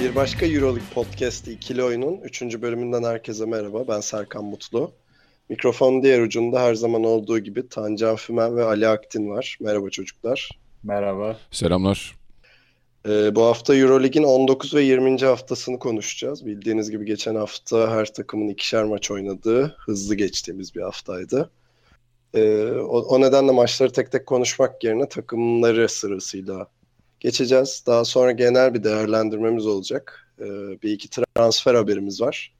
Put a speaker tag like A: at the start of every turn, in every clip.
A: Bir başka Euroleague Podcast'i ikili oyunun 3. bölümünden herkese merhaba. Ben Serkan Mutlu. Mikrofonun diğer ucunda her zaman olduğu gibi Tancan Fümen ve Ali Aktin var. Merhaba çocuklar.
B: Merhaba.
C: Selamlar.
A: Ee, bu hafta Euroleague'in 19 ve 20. haftasını konuşacağız. Bildiğiniz gibi geçen hafta her takımın ikişer maç oynadığı hızlı geçtiğimiz bir haftaydı. Ee, o, o nedenle maçları tek tek konuşmak yerine takımları sırasıyla geçeceğiz. Daha sonra genel bir değerlendirmemiz olacak. Ee, bir iki transfer haberimiz var.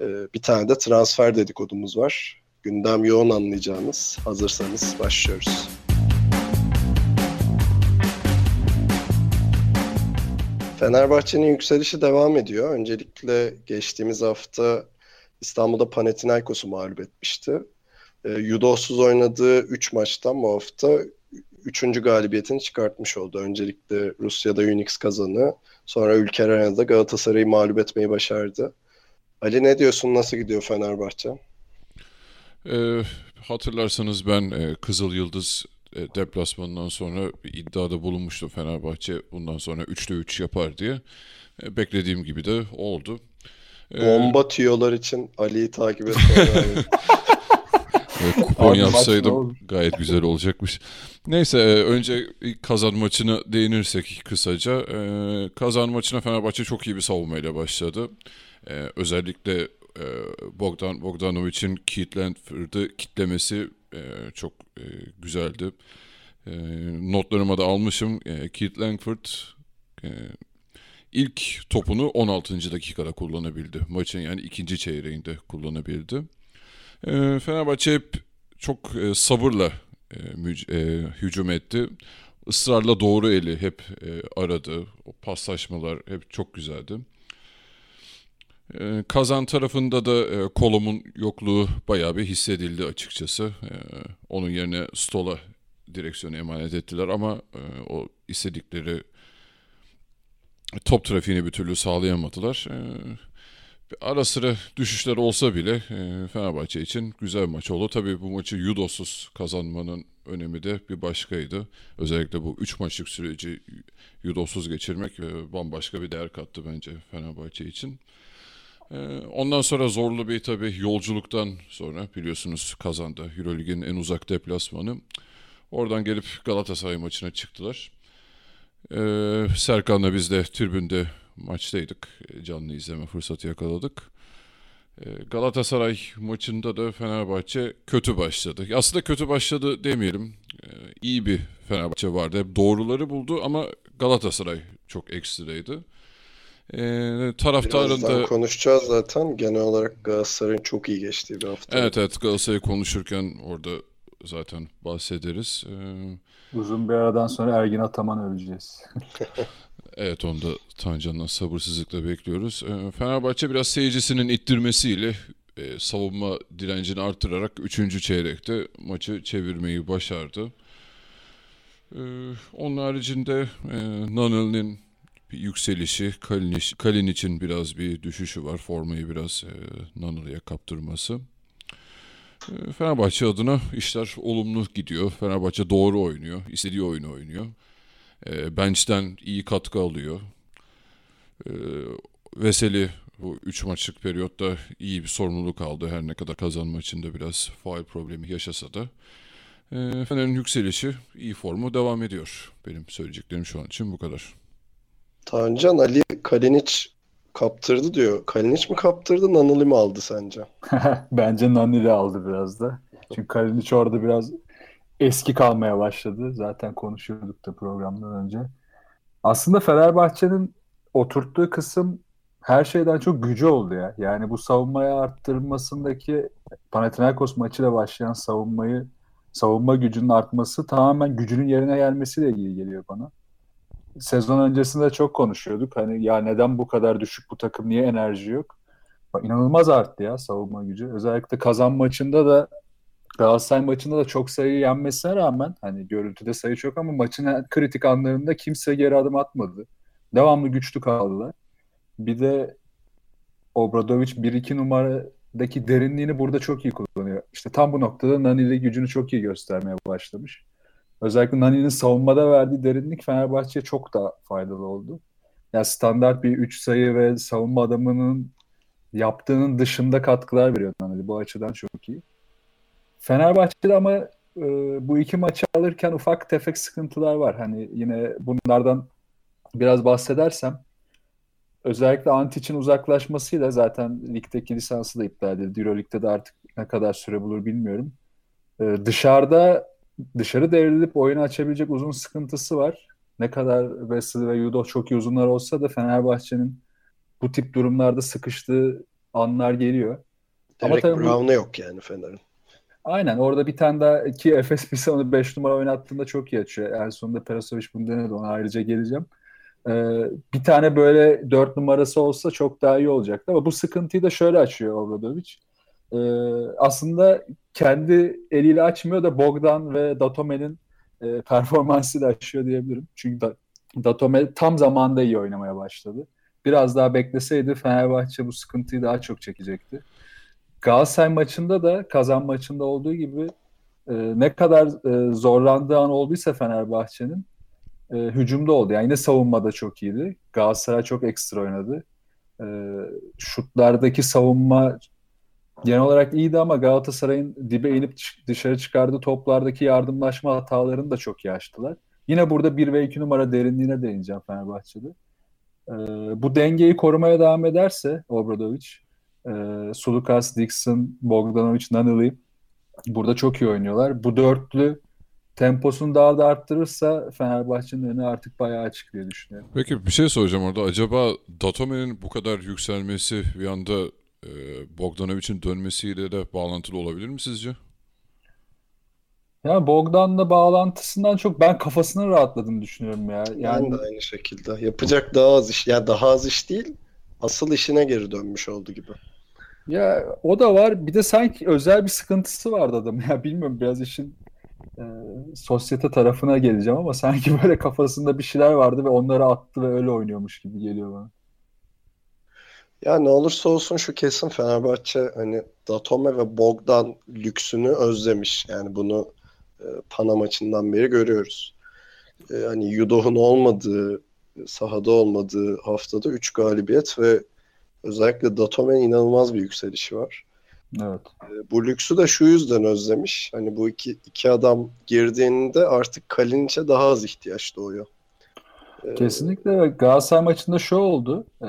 A: Ee, bir tane de transfer dedikodumuz var. Gündem yoğun anlayacağınız. Hazırsanız başlıyoruz. Fenerbahçe'nin yükselişi devam ediyor. Öncelikle geçtiğimiz hafta İstanbul'da Panathinaikos'u mağlup etmişti. E, Yudos'uz oynadığı 3 maçtan bu hafta 3. galibiyetini çıkartmış oldu. Öncelikle Rusya'da Unix kazanı, sonra Ülker Arena'da Galatasaray'ı mağlup etmeyi başardı. Ali ne diyorsun? Nasıl gidiyor Fenerbahçe?
C: Ee, hatırlarsanız ben e, Kızıl Yıldız e, deplasmanından sonra bir iddiada bulunmuştum Fenerbahçe bundan sonra 3'te 3 yapar diye. E, beklediğim gibi de oldu.
A: Ee, Bomba tüyolar için Ali'yi takip etmeye
C: kupon yapsaydım gayet güzel olacakmış. Neyse e, önce kazan maçına değinirsek kısaca. E, kazan maçına Fenerbahçe çok iyi bir savunmayla başladı. E, özellikle e, Bogdan Bogdanovic'in Keith Landford'ı kitlemesi e, çok e, güzeldi. Notlarıma da almışım. Keith Langford ilk topunu 16. dakikada kullanabildi. Maçın yani ikinci çeyreğinde kullanabildi. E, Fenerbahçe hep çok e, sabırla e, e, hücum etti. Israrla doğru eli hep aradı. O paslaşmalar hep çok güzeldi. E, kazan tarafında da e, Kolom'un yokluğu bayağı bir hissedildi açıkçası. E, onun yerine Stola direksiyonu emanet ettiler ama o istedikleri top trafiğini bir türlü sağlayamadılar. E, ara sıra düşüşler olsa bile e, Fenerbahçe için güzel maç oldu. Tabii bu maçı Yudos'uz kazanmanın önemi de bir başkaydı. Özellikle bu 3 maçlık süreci Yudos'uz geçirmek e, bambaşka bir değer kattı bence Fenerbahçe için. Ondan sonra zorlu bir tabii yolculuktan sonra biliyorsunuz kazandı. Eurolig'in en uzak deplasmanı. Oradan gelip Galatasaray maçına çıktılar. Serkan'la biz de tribünde maçtaydık. Canlı izleme fırsatı yakaladık. Ee, Galatasaray maçında da Fenerbahçe kötü başladı. Aslında kötü başladı demeyelim. Ee, iyi bir Fenerbahçe vardı. Hep doğruları buldu ama Galatasaray çok ekstraydı.
A: Ee, taraftarın da konuşacağız zaten. Genel olarak Galatasaray'ın çok iyi geçtiği bir hafta.
C: Evet evet Galatasaray'ı konuşurken orada zaten bahsederiz.
B: Ee... Uzun bir aradan sonra Ergin Ataman öleceğiz.
C: evet onu da Tancan'dan sabırsızlıkla bekliyoruz. Ee, Fenerbahçe biraz seyircisinin ittirmesiyle e, savunma direncini artırarak 3. çeyrekte maçı çevirmeyi başardı. Ee, onun haricinde e, Nanel'in bir yükselişi, Kalin için biraz bir düşüşü var. Formayı biraz e, Nanılı'ya kaptırması. E, Fenerbahçe adına işler olumlu gidiyor. Fenerbahçe doğru oynuyor. istediği oyunu oynuyor. E, bench'ten iyi katkı alıyor. E, Veseli bu 3 maçlık periyotta iyi bir sorumluluk aldı. Her ne kadar kazan maçında biraz faal problemi yaşasa da. E, Fener'in yükselişi, iyi formu devam ediyor. Benim söyleyeceklerim şu an için bu kadar.
A: Tancan Ali Kalinic kaptırdı diyor. Kalinic mi kaptırdı, Nanili mi aldı sence?
B: Bence Nanili aldı biraz da. Çünkü Kalinic orada biraz eski kalmaya başladı. Zaten konuşuyorduk da programdan önce. Aslında Fenerbahçe'nin oturttuğu kısım her şeyden çok gücü oldu ya. Yani bu savunmaya arttırmasındaki Panathinaikos maçıyla başlayan savunmayı savunma gücünün artması tamamen gücünün yerine gelmesiyle ilgili geliyor bana. sezon öncesinde çok konuşuyorduk. Hani ya neden bu kadar düşük bu takım niye enerji yok? İnanılmaz arttı ya savunma gücü. Özellikle kazan maçında da Galatasaray maçında da çok sayı yenmesine rağmen hani görüntüde sayı çok ama maçın kritik anlarında kimse geri adım atmadı. Devamlı güçlü kaldılar. Bir de Obradovic 1-2 numaradaki derinliğini burada çok iyi kullanıyor. İşte tam bu noktada Nani gücünü çok iyi göstermeye başlamış. Özellikle Nani'nin savunmada verdiği derinlik Fenerbahçe'ye çok da faydalı oldu. Yani standart bir 3 sayı ve savunma adamının yaptığının dışında katkılar veriyor Nani. Bu açıdan çok iyi. Fenerbahçe'de ama e, bu iki maçı alırken ufak tefek sıkıntılar var. Hani yine bunlardan biraz bahsedersem özellikle Antic'in uzaklaşmasıyla zaten ligdeki lisansı da iptal edildi. Euroleague'de de artık ne kadar süre bulur bilmiyorum. Ee, dışarıda dışarı devrilip oyunu açabilecek uzun sıkıntısı var. Ne kadar Wesley ve Yudo çok iyi uzunlar olsa da Fenerbahçe'nin bu tip durumlarda sıkıştığı anlar geliyor.
A: Derek Ama Brown'u bu... yok yani Fener'in.
B: Aynen orada bir tane daha ki Efes bir onu 5 numara oynattığında çok iyi açıyor. En sonunda Perasovic bunu denedi ona ayrıca geleceğim. Ee, bir tane böyle 4 numarası olsa çok daha iyi olacaktı ama bu sıkıntıyı da şöyle açıyor Obradovic. Ee, aslında kendi eliyle açmıyor da Bogdan ve Datome'nin e, performansıyla açıyor diyebilirim. Çünkü da, Datome tam zamanda iyi oynamaya başladı. Biraz daha bekleseydi Fenerbahçe bu sıkıntıyı daha çok çekecekti. Galatasaray maçında da kazan maçında olduğu gibi e, ne kadar e, zorlandığı an olduysa Fenerbahçe'nin e, hücumda oldu. Yani yine savunmada çok iyiydi. Galatasaray çok ekstra oynadı. E, şutlardaki savunma genel olarak iyiydi ama Galatasaray'ın dibe inip dışarı çıkardığı toplardaki yardımlaşma hatalarını da çok iyi açtılar. Yine burada 1 ve 2 numara derinliğine değineceğim Fenerbahçe'de. E, bu dengeyi korumaya devam ederse Obradovic e, Sulukas, Dixon, Bogdanovic, Nanili burada çok iyi oynuyorlar. Bu dörtlü temposunu daha da arttırırsa Fenerbahçe'nin önü artık bayağı açık diye düşünüyorum.
C: Peki bir şey soracağım orada. Acaba Datome'nin bu kadar yükselmesi bir anda e, Bogdanovic'in dönmesiyle de bağlantılı olabilir mi sizce?
B: Ya Bogdan'la bağlantısından çok ben kafasını rahatladığını düşünüyorum ya.
A: Yani ben de aynı şekilde. Yapacak daha az iş. Ya daha az iş değil. Asıl işine geri dönmüş oldu gibi.
B: Ya o da var. Bir de sanki özel bir sıkıntısı vardı adam. Ya bilmiyorum biraz işin e, sosyete tarafına geleceğim ama sanki böyle kafasında bir şeyler vardı ve onları attı ve öyle oynuyormuş gibi geliyor bana.
A: Ya ne olursa olsun şu kesin Fenerbahçe hani Datome ve Bogdan lüksünü özlemiş. Yani bunu e, Pana maçından beri görüyoruz. E, hani Yudoh'un olmadığı, sahada olmadığı haftada 3 galibiyet ve Özellikle Datome'nin inanılmaz bir yükselişi var.
B: Evet.
A: Ee, bu lüksü de şu yüzden özlemiş. Hani bu iki, iki adam girdiğinde artık Kalinic'e daha az ihtiyaç doğuyor.
B: Ee, Kesinlikle Galatasaray maçında şu oldu. Ee,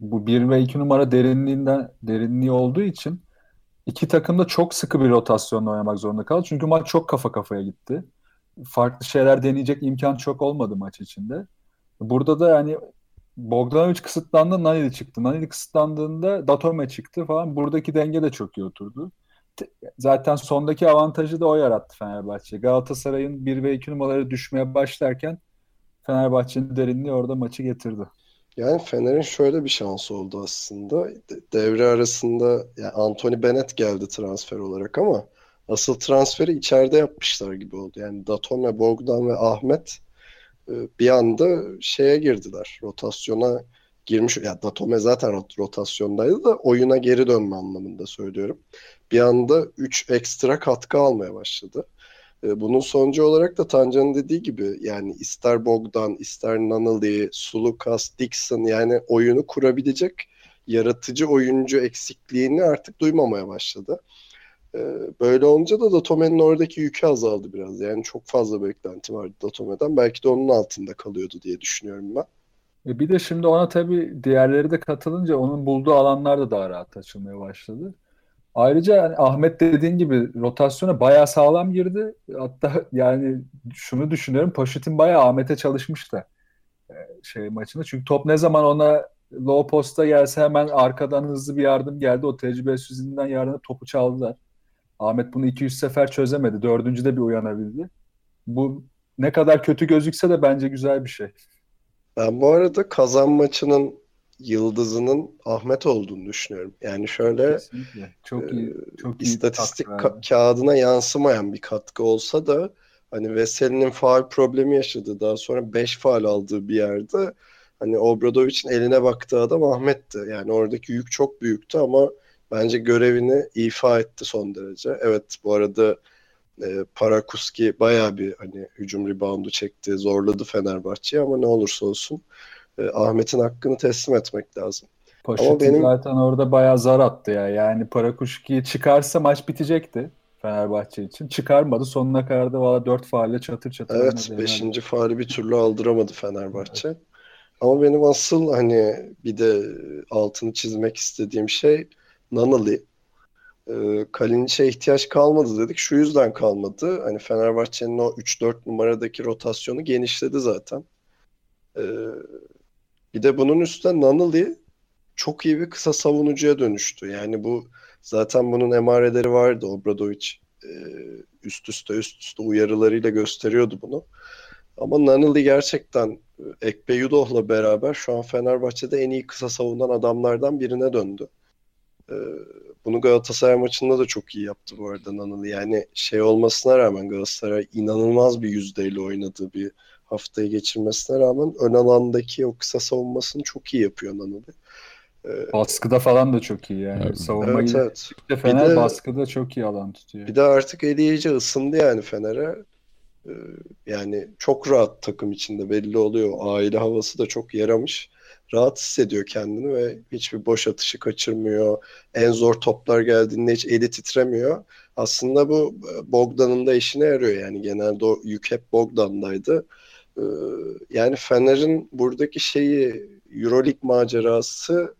B: bu 1 ve 2 numara derinliğinden derinliği olduğu için iki takım da çok sıkı bir rotasyonla oynamak zorunda kaldı. Çünkü maç çok kafa kafaya gitti. Farklı şeyler deneyecek imkan çok olmadı maç içinde. Burada da yani Bogdanovic kısıtlandı, Nanili çıktı. Nanili kısıtlandığında Datome çıktı falan. Buradaki denge de çok iyi oturdu. Zaten sondaki avantajı da o yarattı Fenerbahçe. Galatasaray'ın 1 ve 2 numaraları düşmeye başlarken Fenerbahçe'nin derinliği orada maçı getirdi.
A: Yani Fener'in şöyle bir şansı oldu aslında. Devre arasında yani Anthony Bennett geldi transfer olarak ama asıl transferi içeride yapmışlar gibi oldu. Yani Datome, Bogdan ve Ahmet bir anda şeye girdiler. Rotasyona girmiş. Ya Datome zaten rotasyondaydı da oyuna geri dönme anlamında söylüyorum. Bir anda 3 ekstra katkı almaya başladı. E, bunun sonucu olarak da Tancan'ın dediği gibi yani ister Bogdan, ister Nanali, Sulukas, Dixon yani oyunu kurabilecek yaratıcı oyuncu eksikliğini artık duymamaya başladı. Ee, böyle olunca da Datome'nin oradaki yükü azaldı biraz. Yani çok fazla beklenti vardı Datome'den. Belki de onun altında kalıyordu diye düşünüyorum ben.
B: E bir de şimdi ona tabii diğerleri de katılınca onun bulduğu alanlar da daha rahat açılmaya başladı. Ayrıca yani Ahmet dediğin gibi rotasyona bayağı sağlam girdi. Hatta yani şunu düşünüyorum. Paşit'in bayağı Ahmet'e çalışmış da e, şey maçında. Çünkü top ne zaman ona low posta gelse hemen arkadan hızlı bir yardım geldi. O tecrübesizliğinden yardım topu çaldılar. Ahmet bunu 200 sefer çözemedi. Dördüncüde bir uyanabildi. Bu ne kadar kötü gözükse de bence güzel bir şey.
A: Ben bu arada kazan maçının yıldızının Ahmet olduğunu düşünüyorum. Yani şöyle
B: Kesinlikle. Çok iyi,
A: e,
B: çok iyi
A: istatistik ka- kağıdına yansımayan bir katkı olsa da hani Veseli'nin faal problemi yaşadığı daha sonra 5 faal aldığı bir yerde hani Obradovic'in eline baktığı adam Ahmet'ti. Yani oradaki yük çok büyüktü ama bence görevini ifa etti son derece. Evet bu arada e, Parakuski bayağı bir hani hücum reboundu çekti, zorladı Fenerbahçe'yi ama ne olursa olsun e, Ahmet'in hakkını teslim etmek lazım.
B: Poşeti
A: benim-
B: zaten orada bayağı zar attı ya. Yani Parakuşki'yi çıkarsa maç bitecekti Fenerbahçe için. Çıkarmadı. Sonuna kadar da valla 4 faalle çatır çatır.
A: Evet,
B: oynadı.
A: 5. faali bir türlü aldıramadı Fenerbahçe. Ama benim asıl hani bir de altını çizmek istediğim şey Nanali. Ee, Kalinic'e ihtiyaç kalmadı dedik. Şu yüzden kalmadı. Hani Fenerbahçe'nin o 3-4 numaradaki rotasyonu genişledi zaten. Ee, bir de bunun üstüne Nanali çok iyi bir kısa savunucuya dönüştü. Yani bu zaten bunun emareleri vardı. Obradovic e, üst üste üst üste uyarılarıyla gösteriyordu bunu. Ama Nanili gerçekten e, Ekpe Yudoh'la beraber şu an Fenerbahçe'de en iyi kısa savunan adamlardan birine döndü. Ee, bunu Galatasaray maçında da çok iyi yaptı bu arada Nanili. Yani şey olmasına rağmen Galatasaray inanılmaz bir yüzdeyle oynadığı bir haftayı geçirmesine rağmen ön alandaki o kısa savunmasını çok iyi yapıyor Nanili. Ee,
B: Baskıda falan da çok iyi yani.
C: Evet.
B: Savunmayı
A: evet evet.
B: işte Fener
A: de-
B: baskıda çok iyi alan tutuyor.
A: Bir de artık eli iyice ısındı yani Fener'e. Ee, yani çok rahat takım içinde belli oluyor. Aile havası da çok yaramış. Rahat hissediyor kendini ve hiçbir boş atışı kaçırmıyor. En zor toplar geldiğinde hiç eli titremiyor. Aslında bu e, Bogdan'ın da işine yarıyor. Yani genelde o yük hep Bogdan'daydı. Ee, yani Fener'in buradaki şeyi Euroleague macerası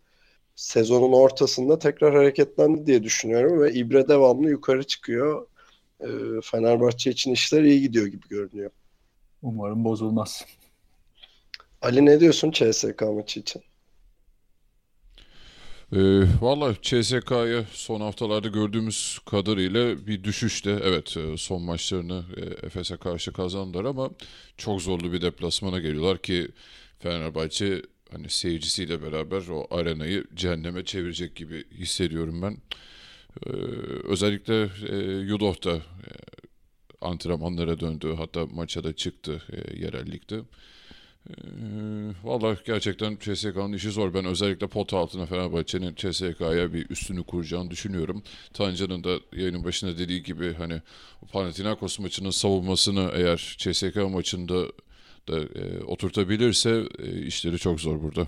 A: sezonun ortasında tekrar hareketlendi diye düşünüyorum ve İbre devamlı yukarı çıkıyor. Ee, Fenerbahçe için işler iyi gidiyor gibi görünüyor.
B: Umarım bozulmaz.
A: Ali ne diyorsun CSK maçı için?
C: Ee, Valla CSK'ya son haftalarda gördüğümüz kadarıyla bir düşüşte. Evet e, son maçlarını e, Efes'e karşı kazandılar ama çok zorlu bir deplasmana geliyorlar ki Fenerbahçe hani seyircisiyle beraber o arenayı cehenneme çevirecek gibi hissediyorum ben. Ee, özellikle e, Yudoh da e, antrenmanlara döndü hatta maça da çıktı e, yerel. Ee, Valla gerçekten CSK'nın işi zor. Ben özellikle pot altına Fenerbahçe'nin CSK'ya bir üstünü kuracağını düşünüyorum. Tancan'ın da yayının başında dediği gibi hani Panathinaikos maçının savunmasını eğer CSK maçında da e, oturtabilirse e, işleri çok zor burada.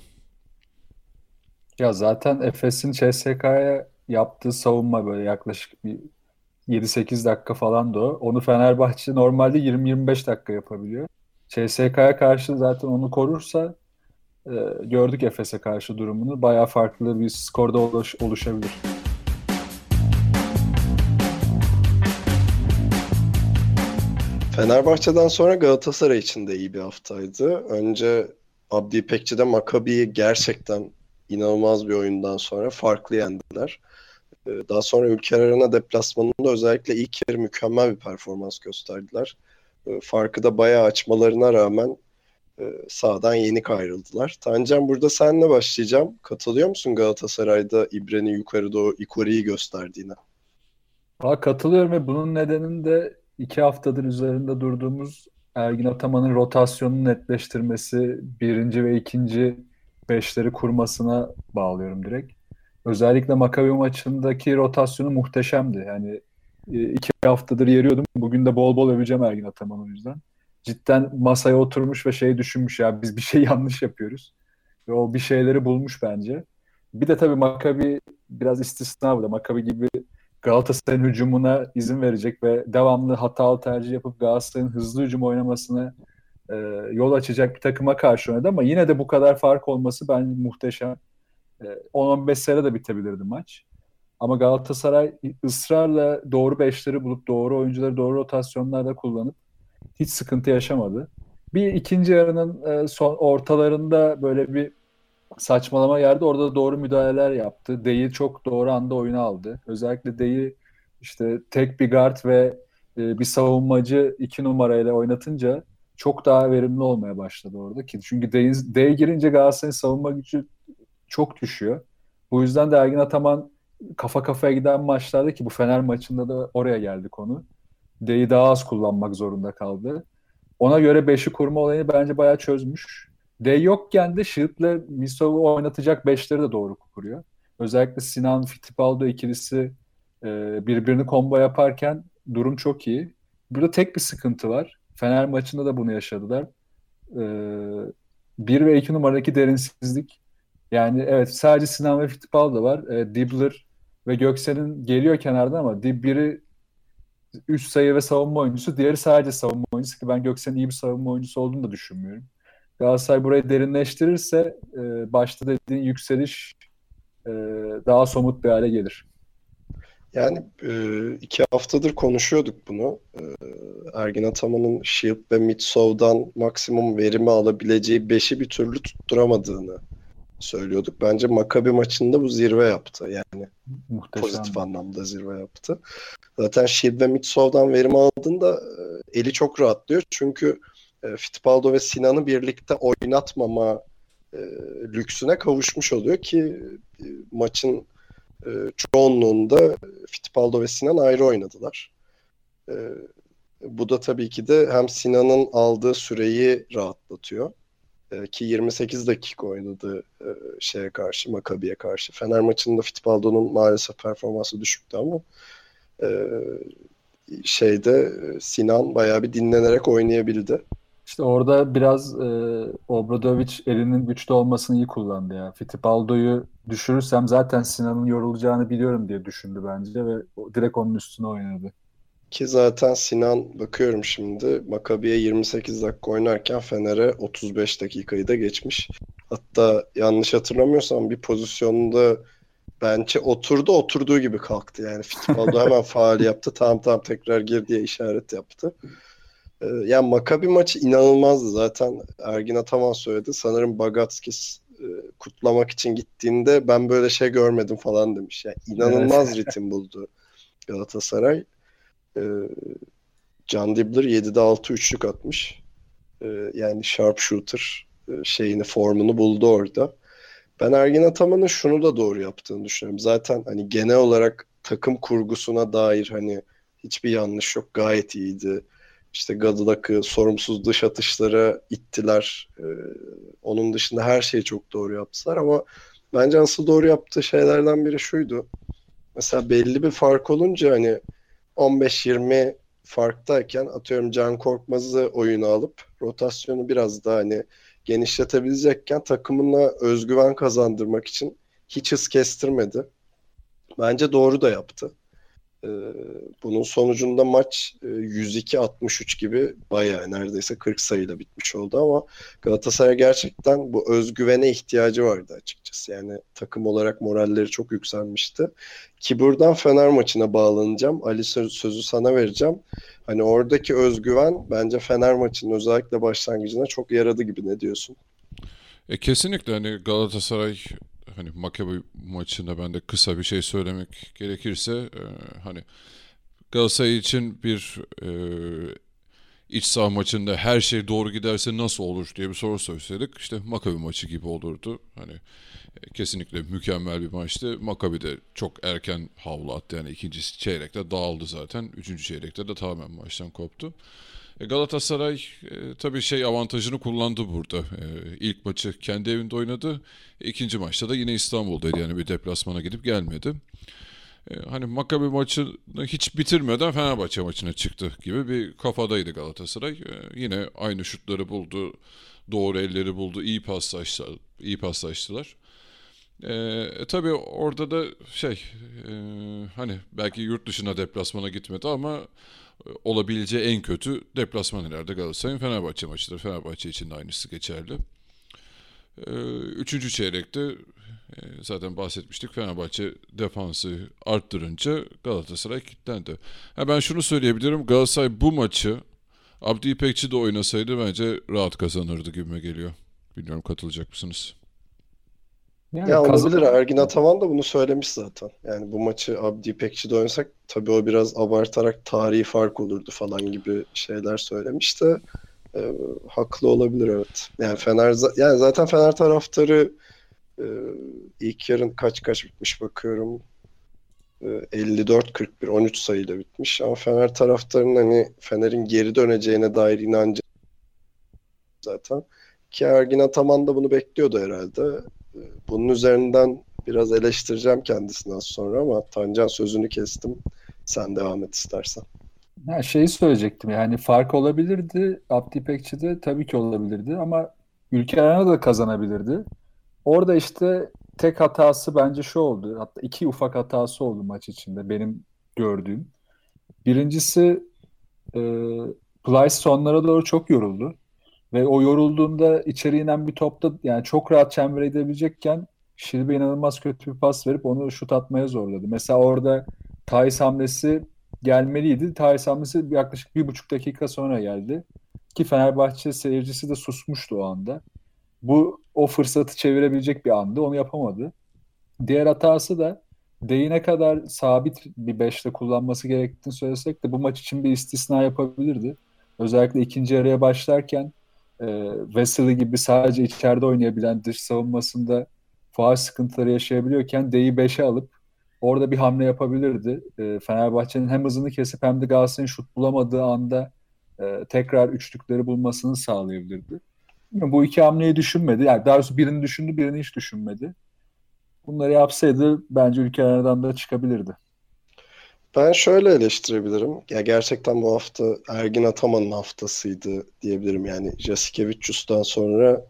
B: Ya zaten Efes'in CSK'ya yaptığı savunma böyle yaklaşık bir 7-8 dakika falan da o. Onu Fenerbahçe normalde 20-25 dakika yapabiliyor. CSK'ya karşı zaten onu korursa e, gördük Efes'e karşı durumunu. Bayağı farklı bir skorda oluş, oluşabilir.
A: Fenerbahçe'den sonra Galatasaray için de iyi bir haftaydı. Önce Abdi İpekçi'de Maccabi'yi gerçekten inanılmaz bir oyundan sonra farklı yendiler. Ee, Daha sonra Ülker Arena deplasmanında özellikle ilk yarı mükemmel bir performans gösterdiler. Ee, Farkı da bayağı açmalarına rağmen e, sahadan yenik ayrıldılar. Tancan burada seninle başlayacağım. Katılıyor musun Galatasaray'da İbre'nin yukarıda o Ikori'yi gösterdiğine?
B: Aa, katılıyorum ve bunun nedenini de iki haftadır üzerinde durduğumuz Ergin Ataman'ın rotasyonunu netleştirmesi, birinci ve ikinci beşleri kurmasına bağlıyorum direkt. Özellikle Maccabi maçındaki rotasyonu muhteşemdi. Yani e, iki haftadır yeriyordum. Bugün de bol bol öveceğim Ergin Ataman'ı o yüzden. Cidden masaya oturmuş ve şey düşünmüş ya biz bir şey yanlış yapıyoruz. Ve o bir şeyleri bulmuş bence. Bir de tabii Maccabi biraz istisna burada. Maccabi gibi Galatasaray'ın hücumuna izin verecek ve devamlı hatalı tercih yapıp Galatasaray'ın hızlı hücum oynamasına e, yol açacak bir takıma karşı oynadı ama yine de bu kadar fark olması bence muhteşem. E, 10-15 sayıda da bitebilirdi maç. Ama Galatasaray ısrarla doğru beşleri bulup doğru oyuncuları doğru rotasyonlarda kullanıp hiç sıkıntı yaşamadı. Bir ikinci yarının e, son ortalarında böyle bir saçmalama yerde orada da doğru müdahaleler yaptı. Deyi çok doğru anda oyuna aldı. Özellikle Deyi işte tek bir guard ve e, bir savunmacı iki numarayla oynatınca çok daha verimli olmaya başladı orada ki. Çünkü D'ye girince Galatasaray'ın savunma gücü çok düşüyor. Bu yüzden de Ergin Ataman kafa kafaya giden maçlarda ki bu Fener maçında da oraya geldi konu. D'yi daha az kullanmak zorunda kaldı. Ona göre 5'i kurma olayını bence bayağı çözmüş. D yokken de Shield'le Misov'u oynatacak 5'leri de doğru kuruyor. Özellikle Sinan Fittipaldo ikilisi e, birbirini combo yaparken durum çok iyi. Burada tek bir sıkıntı var. Fener maçında da bunu yaşadılar. E, bir ve iki numaradaki derinsizlik. Yani evet sadece Sinan ve Fittipaldo var. E, Dibbler ve Göksel'in geliyor kenardan ama biri üst sayı ve savunma oyuncusu. Diğeri sadece savunma oyuncusu ki ben Göksel'in iyi bir savunma oyuncusu olduğunu da düşünmüyorum. Galatasaray burayı derinleştirirse e, başta dediğin yükseliş e, daha somut bir hale gelir.
A: Yani e, iki haftadır konuşuyorduk bunu. Ergin Ataman'ın Shield ve Mitsov'dan maksimum verimi alabileceği beşi bir türlü tutturamadığını söylüyorduk. Bence Makabi maçında bu zirve yaptı. Yani Muhteşem. pozitif anlamda zirve yaptı. Zaten Shield ve Mitsov'dan verim aldığında e, eli çok rahatlıyor. Çünkü e, Fittipaldo ve Sinan'ı birlikte oynatmama e, lüksüne kavuşmuş oluyor ki e, maçın e, çoğunluğunda Fittipaldo ve Sinan ayrı oynadılar. E, bu da tabii ki de hem Sinan'ın aldığı süreyi rahatlatıyor e, ki 28 dakika oynadı e, şeye karşı, Makabi'ye karşı. Fener maçında Fittipaldo'nun maalesef performansı düşüktü ama e, şeyde Sinan bayağı bir dinlenerek oynayabildi.
B: İşte orada biraz e, Obradovic elinin güçlü olmasını iyi kullandı ya. Fittipaldo'yu düşürürsem zaten Sinan'ın yorulacağını biliyorum diye düşündü bence ve direkt onun üstüne oynadı.
A: Ki zaten Sinan bakıyorum şimdi Makabi'ye 28 dakika oynarken Fener'e 35 dakikayı da geçmiş. Hatta yanlış hatırlamıyorsam bir pozisyonda bence oturdu oturduğu gibi kalktı. Yani Fittipaldo hemen faal yaptı. Tamam tamam tekrar gir diye işaret yaptı. Ee, yani Makabi maçı inanılmazdı zaten. Ergin Ataman söyledi. Sanırım Bagatskis e, kutlamak için gittiğinde ben böyle şey görmedim falan demiş. Yani inanılmaz ritim buldu Galatasaray. Can Dibbler 7'de 6 üçlük atmış. Ee, yani sharpshooter e, şeyini formunu buldu orada. Ben Ergin Ataman'ın şunu da doğru yaptığını düşünüyorum. Zaten hani genel olarak takım kurgusuna dair hani hiçbir yanlış yok. Gayet iyiydi işte Gadılak'ı sorumsuz dış atışlara ittiler. Ee, onun dışında her şeyi çok doğru yaptılar ama bence asıl doğru yaptığı şeylerden biri şuydu. Mesela belli bir fark olunca hani 15-20 farktayken atıyorum Can Korkmaz'ı oyunu alıp rotasyonu biraz daha hani genişletebilecekken takımına özgüven kazandırmak için hiç hız kestirmedi. Bence doğru da yaptı. Ee, bunun sonucunda maç 102-63 e, gibi bayağı neredeyse 40 sayıyla bitmiş oldu ama Galatasaray gerçekten bu özgüvene ihtiyacı vardı açıkçası. Yani takım olarak moralleri çok yükselmişti. Ki buradan Fener maçına bağlanacağım. Ali sözü sana vereceğim. Hani oradaki özgüven bence Fener maçının özellikle başlangıcına çok yaradı gibi ne diyorsun?
C: E kesinlikle hani Galatasaray hani Maccabi maçında ben de kısa bir şey söylemek gerekirse e, hani Galatasaray için bir e, iç saha maçında her şey doğru giderse nasıl olur diye bir soru sorsaydık işte Maccabi maçı gibi olurdu. Hani e, kesinlikle mükemmel bir maçtı. Maccabi de çok erken havlu attı yani ikinci çeyrekte dağıldı zaten. Üçüncü çeyrekte de tamamen maçtan koptu. E, Galatasaray e, tabii şey avantajını kullandı burada. E, ilk maçı kendi evinde oynadı. İkinci maçta da yine İstanbul'daydı yani bir deplasmana gidip gelmedi. E, hani Makabi maçını hiç bitirmeden Fenerbahçe maçına çıktı gibi bir kafadaydı Galatasaray. Yine aynı şutları buldu, doğru elleri buldu, iyi paslaştılar. Iyi paslaştılar. E, tabii orada da şey e, hani belki yurt dışına deplasmana gitmedi ama olabileceği en kötü deplasman ileride Galatasaray'ın Fenerbahçe maçıdır. Fenerbahçe için de aynısı geçerli. Ee, üçüncü çeyrekte e, zaten bahsetmiştik Fenerbahçe defansı arttırınca Galatasaray kilitlendi. Ha ben şunu söyleyebilirim Galatasaray bu maçı Abdi İpekçi de oynasaydı bence rahat kazanırdı gibime geliyor. Bilmiyorum katılacak mısınız?
A: Yani ya olabilir. Ergin Ataman da bunu söylemiş zaten. Yani bu maçı Abdi İpekçi'de oynasak tabii o biraz abartarak tarihi fark olurdu falan gibi şeyler söylemiş de e, haklı olabilir evet. Yani Fener yani zaten Fener taraftarı e, ilk yarın kaç kaç bitmiş bakıyorum. E, 54-41 13 sayıyla bitmiş ama Fener taraftarının hani Fener'in geri döneceğine dair inancı zaten. Ki Ergin Ataman da bunu bekliyordu herhalde. E, bunun üzerinden biraz eleştireceğim kendisini az sonra ama Tancan sözünü kestim. Sen devam et istersen.
B: Ha, şeyi söyleyecektim yani fark olabilirdi. Abdi İpekçi'de tabii ki olabilirdi ama Ülker Arena da kazanabilirdi. Orada işte tek hatası bence şu oldu. Hatta iki ufak hatası oldu maç içinde benim gördüğüm. Birincisi e, Plyce sonlara doğru çok yoruldu. Ve o yorulduğunda içeri inen bir topta yani çok rahat çembere gidebilecekken Şilbe inanılmaz kötü bir pas verip onu şut atmaya zorladı. Mesela orada Thais hamlesi gelmeliydi. Thais hamlesi yaklaşık bir buçuk dakika sonra geldi. Ki Fenerbahçe seyircisi de susmuştu o anda. Bu o fırsatı çevirebilecek bir andı. Onu yapamadı. Diğer hatası da değine kadar sabit bir beşle kullanması gerektiğini söylesek de bu maç için bir istisna yapabilirdi. Özellikle ikinci yarıya başlarken e, Wesley gibi sadece içeride oynayabilen dış savunmasında faal sıkıntıları yaşayabiliyorken D'yi 5'e alıp orada bir hamle yapabilirdi. E, Fenerbahçe'nin hem hızını kesip hem de Galatasaray'ın şut bulamadığı anda e, tekrar üçlükleri bulmasını sağlayabilirdi. Bu iki hamleyi düşünmedi. Yani daha doğrusu birini düşündü, birini hiç düşünmedi. Bunları yapsaydı bence ülke aradan da çıkabilirdi.
A: Ben şöyle eleştirebilirim. Ya gerçekten bu hafta Ergin Ataman'ın haftasıydı diyebilirim. Yani Jasikevicius'tan sonra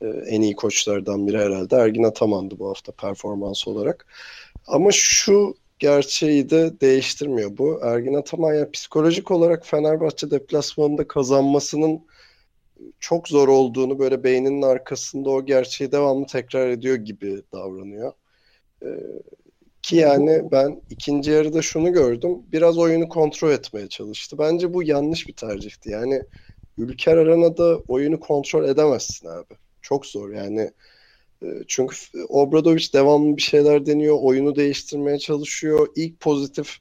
A: e, en iyi koçlardan biri herhalde Ergin Ataman'dı bu hafta performans olarak. Ama şu gerçeği de değiştirmiyor bu. Ergin Ataman yani psikolojik olarak Fenerbahçe deplasmanında kazanmasının çok zor olduğunu böyle beyninin arkasında o gerçeği devamlı tekrar ediyor gibi davranıyor. Ee, ki yani ben ikinci yarıda şunu gördüm. Biraz oyunu kontrol etmeye çalıştı. Bence bu yanlış bir tercihti. Yani Ülker Arena'da oyunu kontrol edemezsin abi. Çok zor yani. Ee, çünkü Obradoviç devamlı bir şeyler deniyor. Oyunu değiştirmeye çalışıyor. İlk pozitif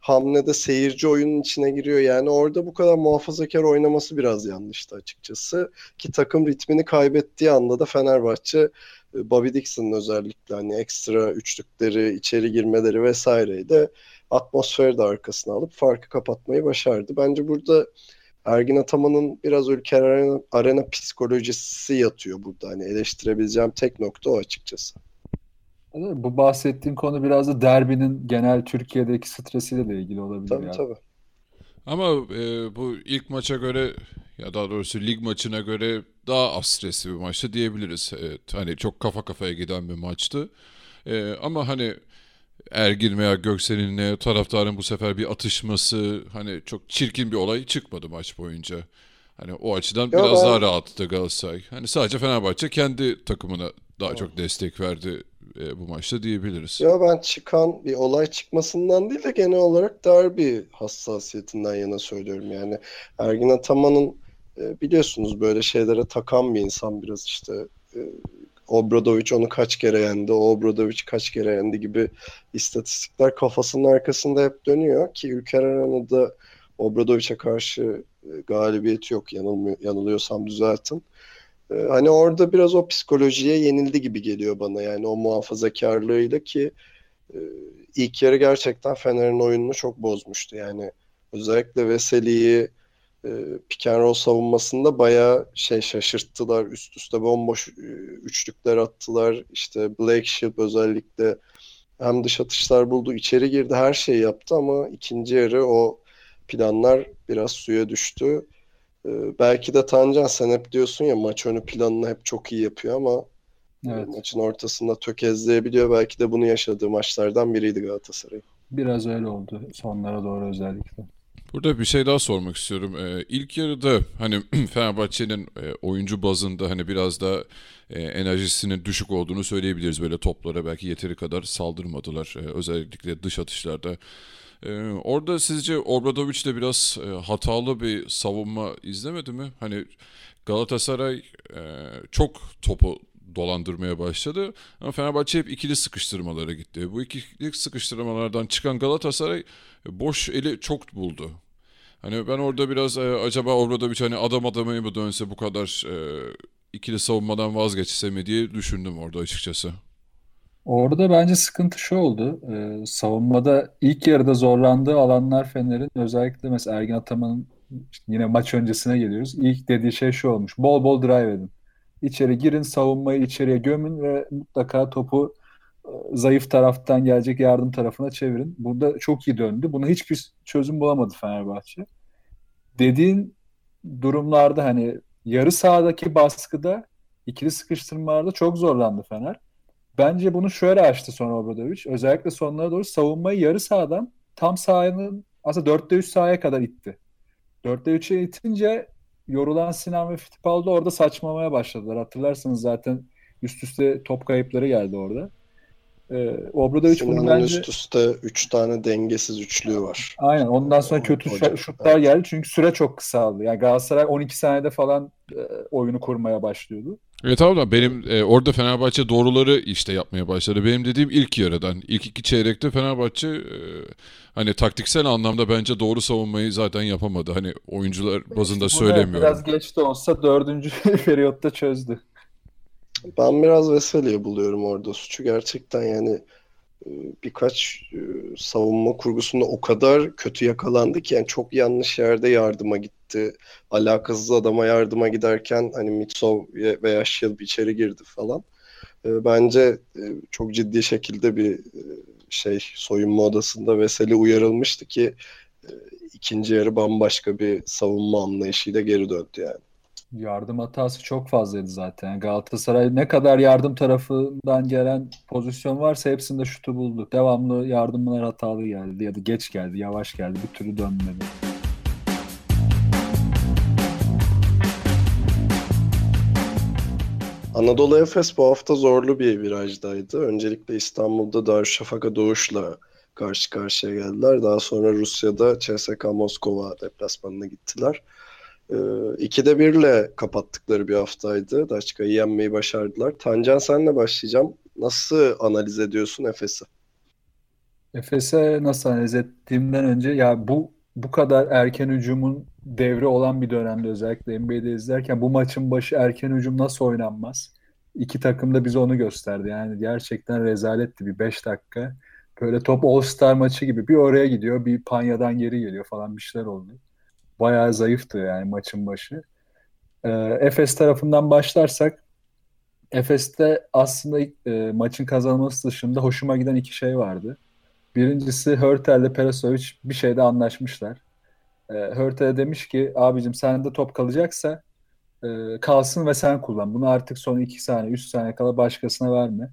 A: hamlede seyirci oyunun içine giriyor. Yani orada bu kadar muhafazakar oynaması biraz yanlıştı açıkçası. Ki takım ritmini kaybettiği anda da Fenerbahçe e, Bobby Dixon'ın özellikle hani ekstra üçlükleri, içeri girmeleri vesaireyi de atmosferi de arkasına alıp farkı kapatmayı başardı. Bence burada Ergin Ataman'ın biraz ülke arena, arena psikolojisi yatıyor burada. Hani eleştirebileceğim tek nokta o açıkçası.
B: Bu bahsettiğim konu biraz da derbinin genel Türkiye'deki stresiyle de ilgili olabilir.
A: Tabii yani. tabii.
C: Ama e, bu ilk maça göre ya daha doğrusu lig maçına göre daha az stresli bir maçtı diyebiliriz. Evet, hani çok kafa kafaya giden bir maçtı. E, ama hani Ergin veya Göksel'in taraftarın bu sefer bir atışması hani çok çirkin bir olay çıkmadı maç boyunca. Hani o açıdan ya biraz ben... daha rahattı Galatasaray. Hani sadece Fenerbahçe kendi takımına daha evet. çok destek verdi e, bu maçta diyebiliriz.
A: Ya ben çıkan bir olay çıkmasından değil de genel olarak derbi hassasiyetinden yana söylüyorum. Yani Ergin Ataman'ın e, biliyorsunuz böyle şeylere takan bir insan biraz işte e, Obradoviç onu kaç kere yendi, o kaç kere yendi gibi istatistikler kafasının arkasında hep dönüyor ki Ülker Arena'da Obradoviç'e karşı e, galibiyeti yok yanılmıyor, yanılıyorsam düzeltin. Ee, hani orada biraz o psikolojiye yenildi gibi geliyor bana yani o muhafazakarlığıyla ki e, ilk yarı gerçekten Fener'in oyununu çok bozmuştu. Yani özellikle Veseli'yi e, pick and roll savunmasında bayağı şey şaşırttılar. Üst üste bomboş e, üçlükler attılar. İşte Blake Shield özellikle hem dış atışlar buldu, içeri girdi, her şeyi yaptı ama ikinci yarı o planlar biraz suya düştü. Ee, belki de Tancan sen hep diyorsun ya maç önü planını hep çok iyi yapıyor ama evet. maçın ortasında tökezleyebiliyor. Belki de bunu yaşadığı maçlardan biriydi Galatasaray.
B: Biraz öyle oldu sonlara doğru özellikle.
C: Burada bir şey daha sormak istiyorum. Ee, ilk yarıda hani Fenerbahçe'nin e, oyuncu bazında hani biraz da e, enerjisinin düşük olduğunu söyleyebiliriz. Böyle toplara belki yeteri kadar saldırmadılar. E, özellikle dış atışlarda. Ee, orada sizce Obradoviç de biraz e, hatalı bir savunma izlemedi mi? Hani Galatasaray e, çok topu dolandırmaya başladı. Ama Fenerbahçe hep ikili sıkıştırmalara gitti. Bu ikili sıkıştırmalardan çıkan Galatasaray e, boş eli çok buldu. Hani ben orada biraz e, acaba Obradoviç hani adam adamı mı dönse bu kadar e, ikili savunmadan vazgeçse mi diye düşündüm orada açıkçası.
B: Orada bence sıkıntı şu oldu. Ee, savunmada ilk yarıda zorlandığı alanlar Fener'in özellikle mesela Ergin Ataman'ın işte yine maç öncesine geliyoruz. İlk dediği şey şu olmuş. Bol bol drive edin. İçeri girin, savunmayı içeriye gömün ve mutlaka topu e, zayıf taraftan gelecek yardım tarafına çevirin. Burada çok iyi döndü. Buna hiçbir çözüm bulamadı Fenerbahçe. Dediğin durumlarda hani yarı sahadaki baskıda ikili sıkıştırmalarda çok zorlandı Fener. Bence bunu şöyle açtı sonra Obradoviç. Özellikle sonlara doğru savunmayı yarı sahadan tam sahanın aslında 4'te 3 sahaya kadar itti. 4'te 3'e itince yorulan Sinan ve Fittipaldi orada saçmamaya başladılar. Hatırlarsanız zaten üst üste top kayıpları geldi orada. Ee, Obradoviç bunu bence...
A: üst üste 3 tane dengesiz üçlüğü var.
B: Aynen. Ondan sonra kötü
A: hocam,
B: şut- şutlar geldi çünkü süre çok kısaldı. Yani Galatasaray 12 saniyede falan e, oyunu kurmaya başlıyordu.
C: Evet da benim e, orada Fenerbahçe doğruları işte yapmaya başladı. Benim dediğim ilk yarıdan. ilk iki çeyrekte Fenerbahçe e, hani taktiksel anlamda bence doğru savunmayı zaten yapamadı. Hani oyuncular bazında
B: İşte evet,
C: söylemiyorum.
B: Biraz geç de olsa dördüncü periyotta çözdü.
A: Ben biraz Veseli'ye buluyorum orada suçu. Gerçekten yani e, birkaç e, savunma kurgusunda o kadar kötü yakalandı ki yani çok yanlış yerde yardıma gitti. Alakasız adama yardıma giderken hani Mitsov veya Şilb içeri girdi falan. E, Bence çok ciddi şekilde bir şey soyunma odasında Veseli uyarılmıştı ki ikinci yarı bambaşka bir savunma anlayışıyla geri döndü yani.
B: Yardım hatası çok fazlaydı zaten. Galatasaray ne kadar yardım tarafından gelen pozisyon varsa hepsinde şutu buldu. Devamlı yardımlar hatalı geldi ya da geç geldi, yavaş geldi. Bir türlü dönmedi.
A: Anadolu Efes bu hafta zorlu bir virajdaydı. Öncelikle İstanbul'da Darüşşafaka Doğuş'la karşı karşıya geldiler. Daha sonra Rusya'da CSKA Moskova deplasmanına gittiler. Ee, ikide birle kapattıkları bir haftaydı. Daçka'yı yenmeyi başardılar. Tancan senle başlayacağım. Nasıl analiz ediyorsun Efes'i?
B: Efes'e nasıl analiz ettiğimden önce ya bu bu kadar erken hücumun devri olan bir dönemde özellikle NBA'de izlerken bu maçın başı erken hücum nasıl oynanmaz? İki takım da bize onu gösterdi. Yani gerçekten rezaletti bir 5 dakika. Böyle top All-Star maçı gibi bir oraya gidiyor, bir Panya'dan geri geliyor falan bir şeyler oldu. Bayağı zayıftı yani maçın başı. Ee, Efes tarafından başlarsak Efes'te aslında e, maçın kazanması dışında hoşuma giden iki şey vardı. Birincisi Hörtel ile Perasovic bir şeyde anlaşmışlar. E, Hörtel demiş ki abicim sende top kalacaksa e, kalsın ve sen kullan. Bunu artık son 2 saniye 3 saniye kala başkasına verme.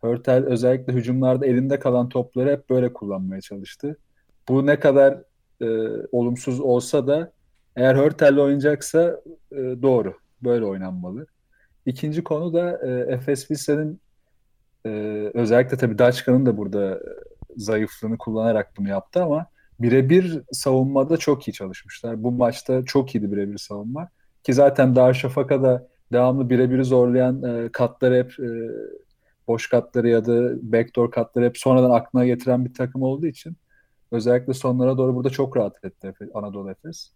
B: Hörtel özellikle hücumlarda elinde kalan topları hep böyle kullanmaya çalıştı. Bu ne kadar e, olumsuz olsa da eğer Hörtel'le oynayacaksa e, doğru. Böyle oynanmalı. İkinci konu da e, Efes Pilsen'in e, özellikle tabii Daçka'nın da burada zayıflığını kullanarak bunu yaptı ama birebir savunmada çok iyi çalışmışlar. Bu maçta çok iyiydi birebir savunma. Ki zaten Darüşşafaka'da devamlı birebiri zorlayan e, katları hep e, boş katları ya da backdoor katları hep sonradan aklına getiren bir takım olduğu için özellikle sonlara doğru burada çok rahat etti Anadolu Efes.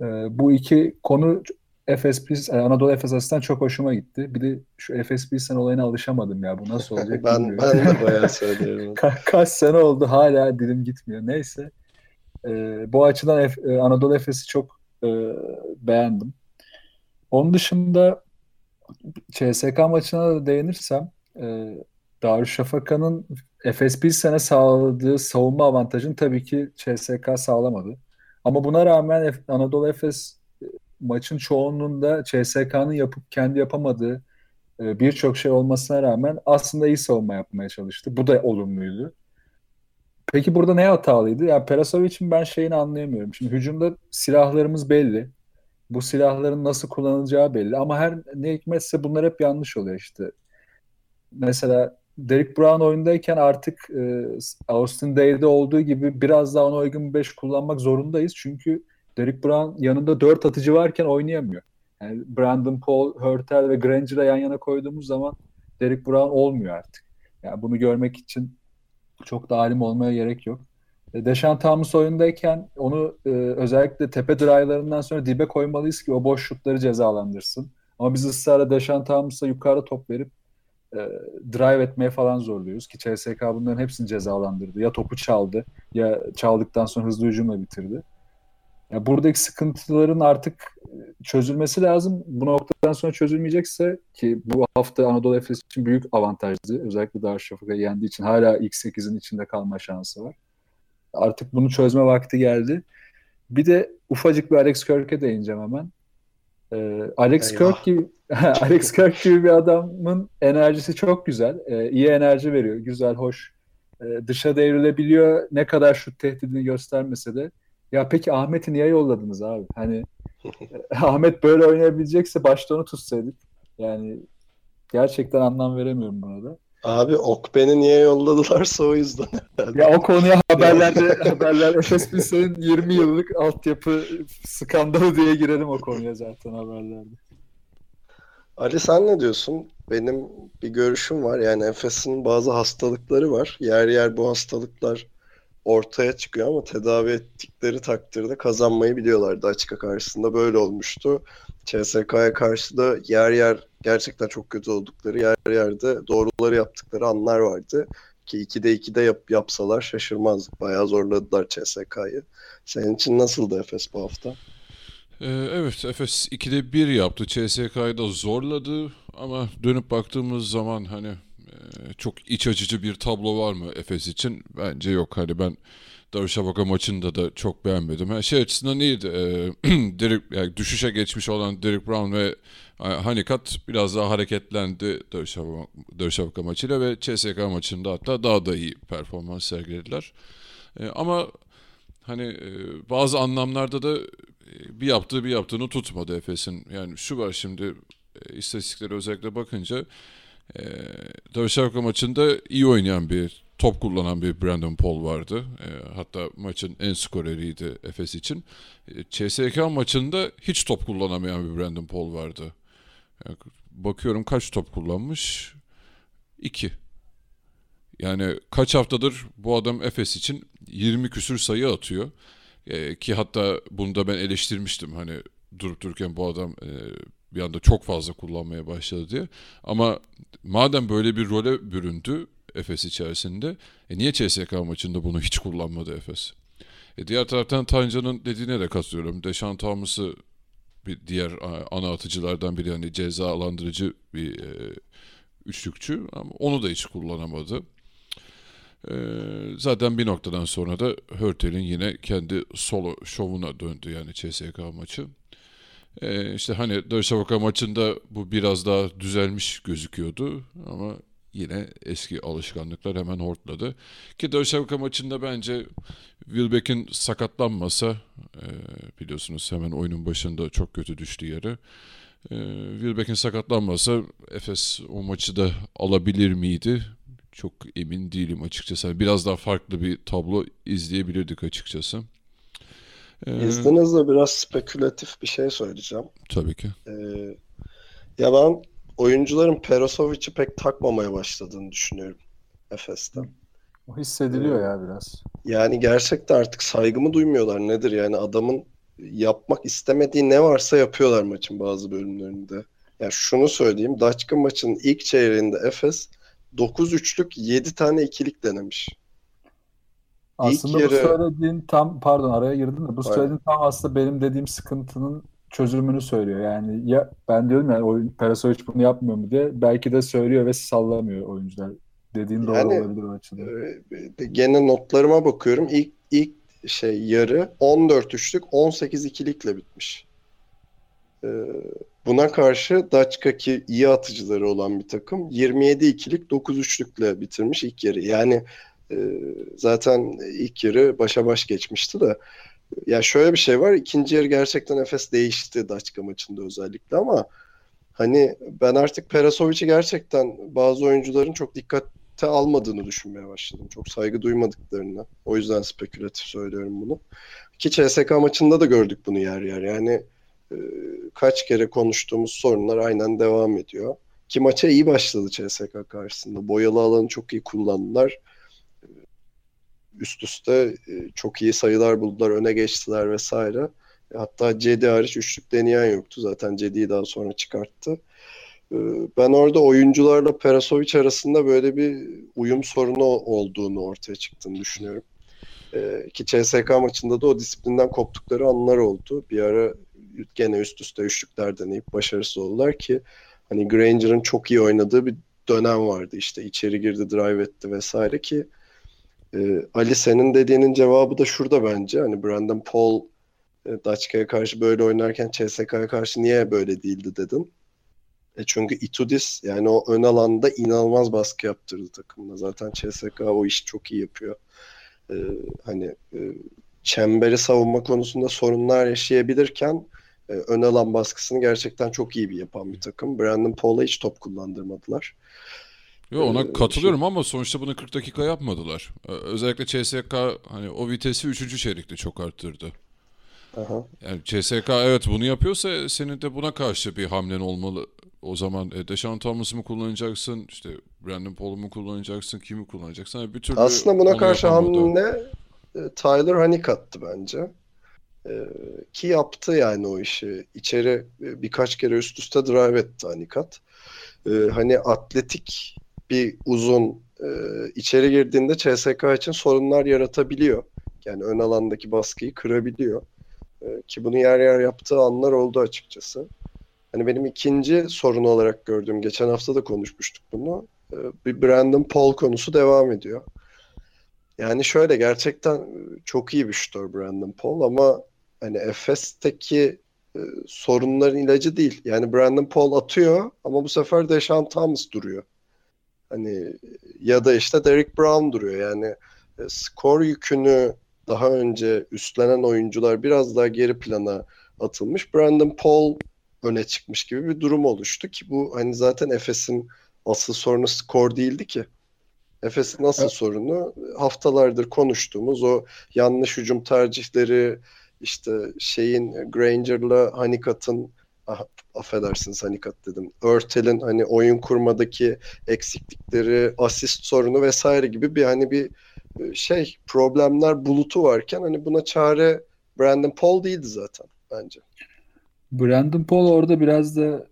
B: E, bu iki konu Efes Pilsen, Anadolu Efes açısından çok hoşuma gitti. Bir de şu Efes Pilsen olayına alışamadım ya. Bu nasıl olacak
A: ben,
B: bilmiyorum.
A: ben de bayağı söylüyorum.
B: Ka- kaç sene oldu hala dilim gitmiyor. Neyse. Ee, bu açıdan Ef- Anadolu Efes'i çok e, beğendim. Onun dışında CSK maçına da değinirsem e, Darüşşafaka'nın Efes Pilsen'e sağladığı savunma avantajını tabii ki CSK sağlamadı. Ama buna rağmen Anadolu Efes maçın çoğunluğunda CSK'nın yapıp kendi yapamadığı e, birçok şey olmasına rağmen aslında iyi savunma yapmaya çalıştı. Bu da olumluydu. Peki burada ne hatalıydı? Ya Perasovic'in ben şeyini anlayamıyorum. Şimdi hücumda silahlarımız belli. Bu silahların nasıl kullanılacağı belli. Ama her ne hikmetse bunlar hep yanlış oluyor işte. Mesela Derek Brown oyundayken artık e, Austin Day'de olduğu gibi biraz daha ona uygun bir 5 kullanmak zorundayız. Çünkü Derek Brown yanında 4 atıcı varken oynayamıyor. Yani Brandon Paul, Hurtel ve Granger'ı yan yana koyduğumuz zaman Derek Brown olmuyor artık. Yani bunu görmek için çok da alim olmaya gerek yok. E, Deşan Thomas oyundayken onu e, özellikle tepe drive'larından sonra dibe koymalıyız ki o boş şutları cezalandırsın. Ama biz ısrarla Deşan Thomas'a yukarı top verip e, drive etmeye falan zorluyoruz ki CSK bunların hepsini cezalandırdı. Ya topu çaldı ya çaldıktan sonra hızlı hücumla bitirdi. Ya buradaki sıkıntıların artık e, çözülmesi lazım. Bu noktadan sonra çözülmeyecekse ki bu hafta Anadolu Efes için büyük avantajlı. Özellikle Darüşşafaka'yı yendiği için hala ilk 8'in içinde kalma şansı var. Artık bunu çözme vakti geldi. Bir de ufacık bir Alex Kirk'e değineceğim hemen. Ee, Alex Eyvah. Kirk gibi Alex Kirk gibi bir adamın enerjisi çok güzel. Ee, iyi enerji veriyor. Güzel, hoş. Ee, dışa devrilebiliyor. Ne kadar şut tehdidini göstermese de. Ya peki Ahmet'i niye yolladınız abi? Hani Ahmet böyle oynayabilecekse başta onu tutsaydık. Yani gerçekten anlam veremiyorum buna da.
A: Abi Okben'i niye yolladılarsa o yüzden
B: herhalde. Ya o konuya haberlerde haberler Efes Pilsen'in 20 yıllık altyapı skandalı diye girelim o konuya zaten haberlerde.
A: Ali sen ne diyorsun? Benim bir görüşüm var. Yani Efes'in bazı hastalıkları var. Yer yer bu hastalıklar ortaya çıkıyor ama tedavi ettikleri takdirde kazanmayı biliyorlardı açık karşısında. Böyle olmuştu. CSK'ya karşı da yer yer gerçekten çok kötü oldukları yer yerde doğruları yaptıkları anlar vardı. Ki 2'de 2'de yap, yapsalar şaşırmazdık. Bayağı zorladılar CSK'yı. Senin için nasıldı Efes bu hafta?
C: Ee, evet Efes 2'de 1 yaptı. CSK'yı da zorladı ama dönüp baktığımız zaman hani e, çok iç açıcı bir tablo var mı Efes için? Bence yok. Hani ben Darüşşafaka maçında da çok beğenmedim. Her şey açısından iyiydi. E, Derek, yani düşüşe geçmiş olan Derek Brown ve e, Hanikat biraz daha hareketlendi Darüşşafaka, Darüşşafaka maçıyla ve CSK maçında hatta daha da iyi performans sergilediler. E, ama hani e, bazı anlamlarda da e, bir yaptığı bir yaptığını tutmadı Efes'in. Yani şu var şimdi e, istatistiklere özellikle bakınca e, Darüşşafaka maçında iyi oynayan bir top kullanan bir Brandon Paul vardı. E, hatta maçın en skoreriydi Efes için. E, CSK maçında hiç top kullanamayan bir Brandon Paul vardı. Yani bakıyorum kaç top kullanmış? İki. Yani kaç haftadır bu adam Efes için 20 küsür sayı atıyor. E, ki hatta bunu da ben eleştirmiştim. Hani durup dururken bu adam e, bir anda çok fazla kullanmaya başladı diye. Ama madem böyle bir role büründü Efes içerisinde. E niye CSK maçında bunu hiç kullanmadı Efes? E diğer taraftan Tancan'ın dediğine de katılıyorum. Deşan Thomas'ı bir diğer ana atıcılardan biri yani cezalandırıcı bir e, üçlükçü ama onu da hiç kullanamadı. E, zaten bir noktadan sonra da Hörtel'in yine kendi solo şovuna döndü yani CSK maçı. E, işte hani Darüşşafaka maçında bu biraz daha düzelmiş gözüküyordu ama yine eski alışkanlıklar hemen hortladı. Ki Döşevka maçında bence Wilbeck'in sakatlanmasa e, biliyorsunuz hemen oyunun başında çok kötü düştü yere. E, Wilbeck'in sakatlanmasa Efes o maçı da alabilir miydi? Çok emin değilim açıkçası. Biraz daha farklı bir tablo izleyebilirdik açıkçası.
A: Ee, İzninizle biraz spekülatif bir şey söyleyeceğim.
C: Tabii ki.
A: Ee, ya ben oyuncuların Perosovic'i pek takmamaya başladığını düşünüyorum Efes'ten.
B: O hissediliyor ee, ya biraz.
A: Yani gerçekten artık saygımı duymuyorlar. Nedir yani adamın yapmak istemediği ne varsa yapıyorlar maçın bazı bölümlerinde. Yani şunu söyleyeyim. Daçka maçının ilk çeyreğinde Efes 9 üçlük 7 tane ikilik denemiş.
B: Aslında ilk bu yarı... söylediğin tam pardon araya girdim de bu söylediğin tam aslında benim dediğim sıkıntının çözümünü söylüyor. Yani ya ben diyorum yani oyun Perasovic bunu yapmıyor mu diye belki de söylüyor ve sallamıyor oyuncular. Dediğin doğru yani, olabilir o açıdan.
A: E, gene notlarıma bakıyorum. İlk ilk şey yarı 14 üçlük 18 ikilikle bitmiş. E, buna karşı Daçka ki iyi atıcıları olan bir takım 27 ikilik 9 üçlükle bitirmiş ilk yarı. Yani e, zaten ilk yarı başa baş geçmişti de ya şöyle bir şey var. İkinci yarı gerçekten Efes değişti Daçka maçında özellikle ama hani ben artık Perasovic'i gerçekten bazı oyuncuların çok dikkate almadığını düşünmeye başladım. Çok saygı duymadıklarını. O yüzden spekülatif söylüyorum bunu. Ki CSK maçında da gördük bunu yer yer. Yani e, kaç kere konuştuğumuz sorunlar aynen devam ediyor. Ki maça iyi başladı CSK karşısında. Boyalı alanı çok iyi kullandılar üst üste e, çok iyi sayılar buldular, öne geçtiler vesaire. Hatta Cedi hariç üçlük deneyen yoktu. Zaten Cedi'yi daha sonra çıkarttı. Ee, ben orada oyuncularla Perasovic arasında böyle bir uyum sorunu olduğunu ortaya çıktığını düşünüyorum. Ki CSK maçında da o disiplinden koptukları anlar oldu. Bir ara gene üst üste üçlükler deneyip başarısız oldular ki hani Granger'ın çok iyi oynadığı bir dönem vardı. İşte içeri girdi, drive etti vesaire ki e, Ali senin dediğinin cevabı da şurada bence. Hani Brandon Paul e, Daçka'ya karşı böyle oynarken CSK'ya karşı niye böyle değildi dedin. E çünkü Itudis yani o ön alanda inanılmaz baskı yaptırdı takımda. Zaten CSK o işi çok iyi yapıyor. E, hani e, çemberi savunma konusunda sorunlar yaşayabilirken e, ön alan baskısını gerçekten çok iyi bir yapan bir takım. Brandon Paul'a hiç top kullandırmadılar.
C: Yo, ona ee, katılıyorum şey... ama sonuçta bunu 40 dakika yapmadılar. Özellikle CSK hani o vitesi 3. çeyrekte çok arttırdı. Aha. Yani CSK evet bunu yapıyorsa senin de buna karşı bir hamlen olmalı. O zaman e, Deşan Thomas'ı mı kullanacaksın? İşte Brandon Paul'u mu kullanacaksın? Kimi kullanacaksın? Yani bir türlü
A: Aslında buna karşı hamle e, Tyler Honeycutt'tı bence. E, ki yaptı yani o işi. İçeri e, birkaç kere üst üste drive etti Honeycutt. E, hani atletik bir uzun e, içeri girdiğinde CSK için sorunlar yaratabiliyor. Yani ön alandaki baskıyı kırabiliyor. E, ki bunu yer yer yaptığı anlar oldu açıkçası. Hani benim ikinci sorun olarak gördüğüm, geçen hafta da konuşmuştuk bunu. E, bir Brandon Paul konusu devam ediyor. Yani şöyle gerçekten çok iyi bir şutör Brandon Paul ama hani Efes'teki e, sorunların ilacı değil. Yani Brandon Paul atıyor ama bu sefer Deşan Thomas duruyor. Hani ya da işte Derek Brown duruyor. Yani e, skor yükünü daha önce üstlenen oyuncular biraz daha geri plana atılmış. Brandon Paul öne çıkmış gibi bir durum oluştu ki bu hani zaten Efes'in asıl sorunu skor değildi ki. Efes'in asıl evet. sorunu haftalardır konuştuğumuz o yanlış hücum tercihleri işte şeyin Granger'la Hanikat'ın affedersiniz Hanikat dedim. Örtel'in hani oyun kurmadaki eksiklikleri, asist sorunu vesaire gibi bir hani bir e, şey problemler bulutu varken hani buna çare Brandon Paul değildi zaten bence.
B: Brandon Paul orada biraz da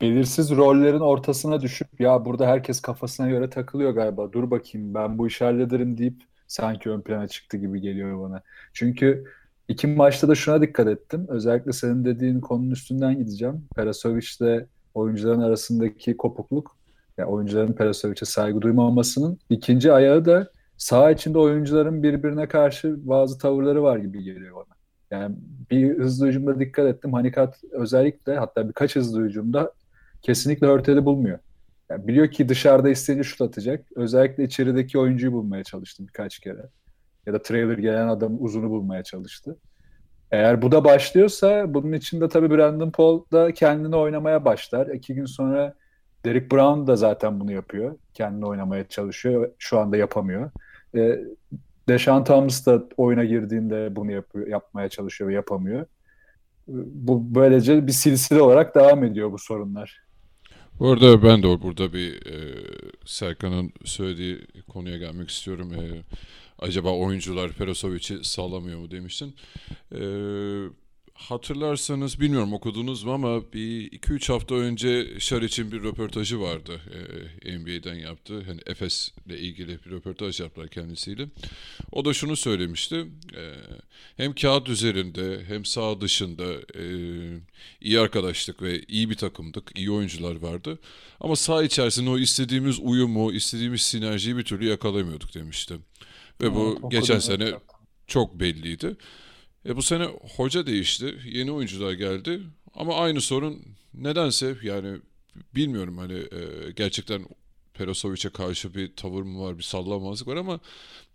B: belirsiz rollerin ortasına düşüp ya burada herkes kafasına göre takılıyor galiba. Dur bakayım ben bu işi hallederim deyip sanki ön plana çıktı gibi geliyor bana. Çünkü iki maçta da şuna dikkat ettim. Özellikle senin dediğin konunun üstünden gideceğim. Perasovic'le oyuncuların arasındaki kopukluk, yani oyuncuların Perasovic'e saygı duymamasının ikinci ayağı da saha içinde oyuncuların birbirine karşı bazı tavırları var gibi geliyor bana. Yani bir hızlı hücumda dikkat ettim. Hanikat özellikle hatta birkaç hızlı hücumda kesinlikle Hörtel'i bulmuyor. Yani biliyor ki dışarıda istediği şut atacak. Özellikle içerideki oyuncuyu bulmaya çalıştı birkaç kere. Ya da trailer gelen adam uzunu bulmaya çalıştı. Eğer bu da başlıyorsa bunun içinde tabii Brandon Paul da kendini oynamaya başlar. İki gün sonra Derek Brown da zaten bunu yapıyor. Kendini oynamaya çalışıyor. Şu anda yapamıyor. E, Deşan Thomas da oyuna girdiğinde bunu yapıyor, yapmaya çalışıyor ve yapamıyor. Bu böylece bir silsile olarak devam ediyor bu sorunlar.
C: Bu arada ben de burada bir e, Serkan'ın söylediği konuya gelmek istiyorum. E, acaba oyuncular Perasovic'i sağlamıyor mu demiştin. E, hatırlarsanız bilmiyorum okudunuz mu ama bir 2-3 hafta önce Şariç'in bir röportajı vardı. Ee, NBA'den yaptı. Hani Efes ile ilgili bir röportaj yaptılar kendisiyle. O da şunu söylemişti. E, hem kağıt üzerinde hem sağ dışında e, iyi arkadaşlık ve iyi bir takımdık. iyi oyuncular vardı. Ama sağ içerisinde o istediğimiz uyumu, istediğimiz sinerjiyi bir türlü yakalamıyorduk demişti. Ve bu evet, geçen sene çok belliydi. E bu sene hoca değişti. Yeni oyuncular geldi. Ama aynı sorun nedense yani bilmiyorum hani e, gerçekten Perosovic'e karşı bir tavır mı var, bir sallamazlık var ama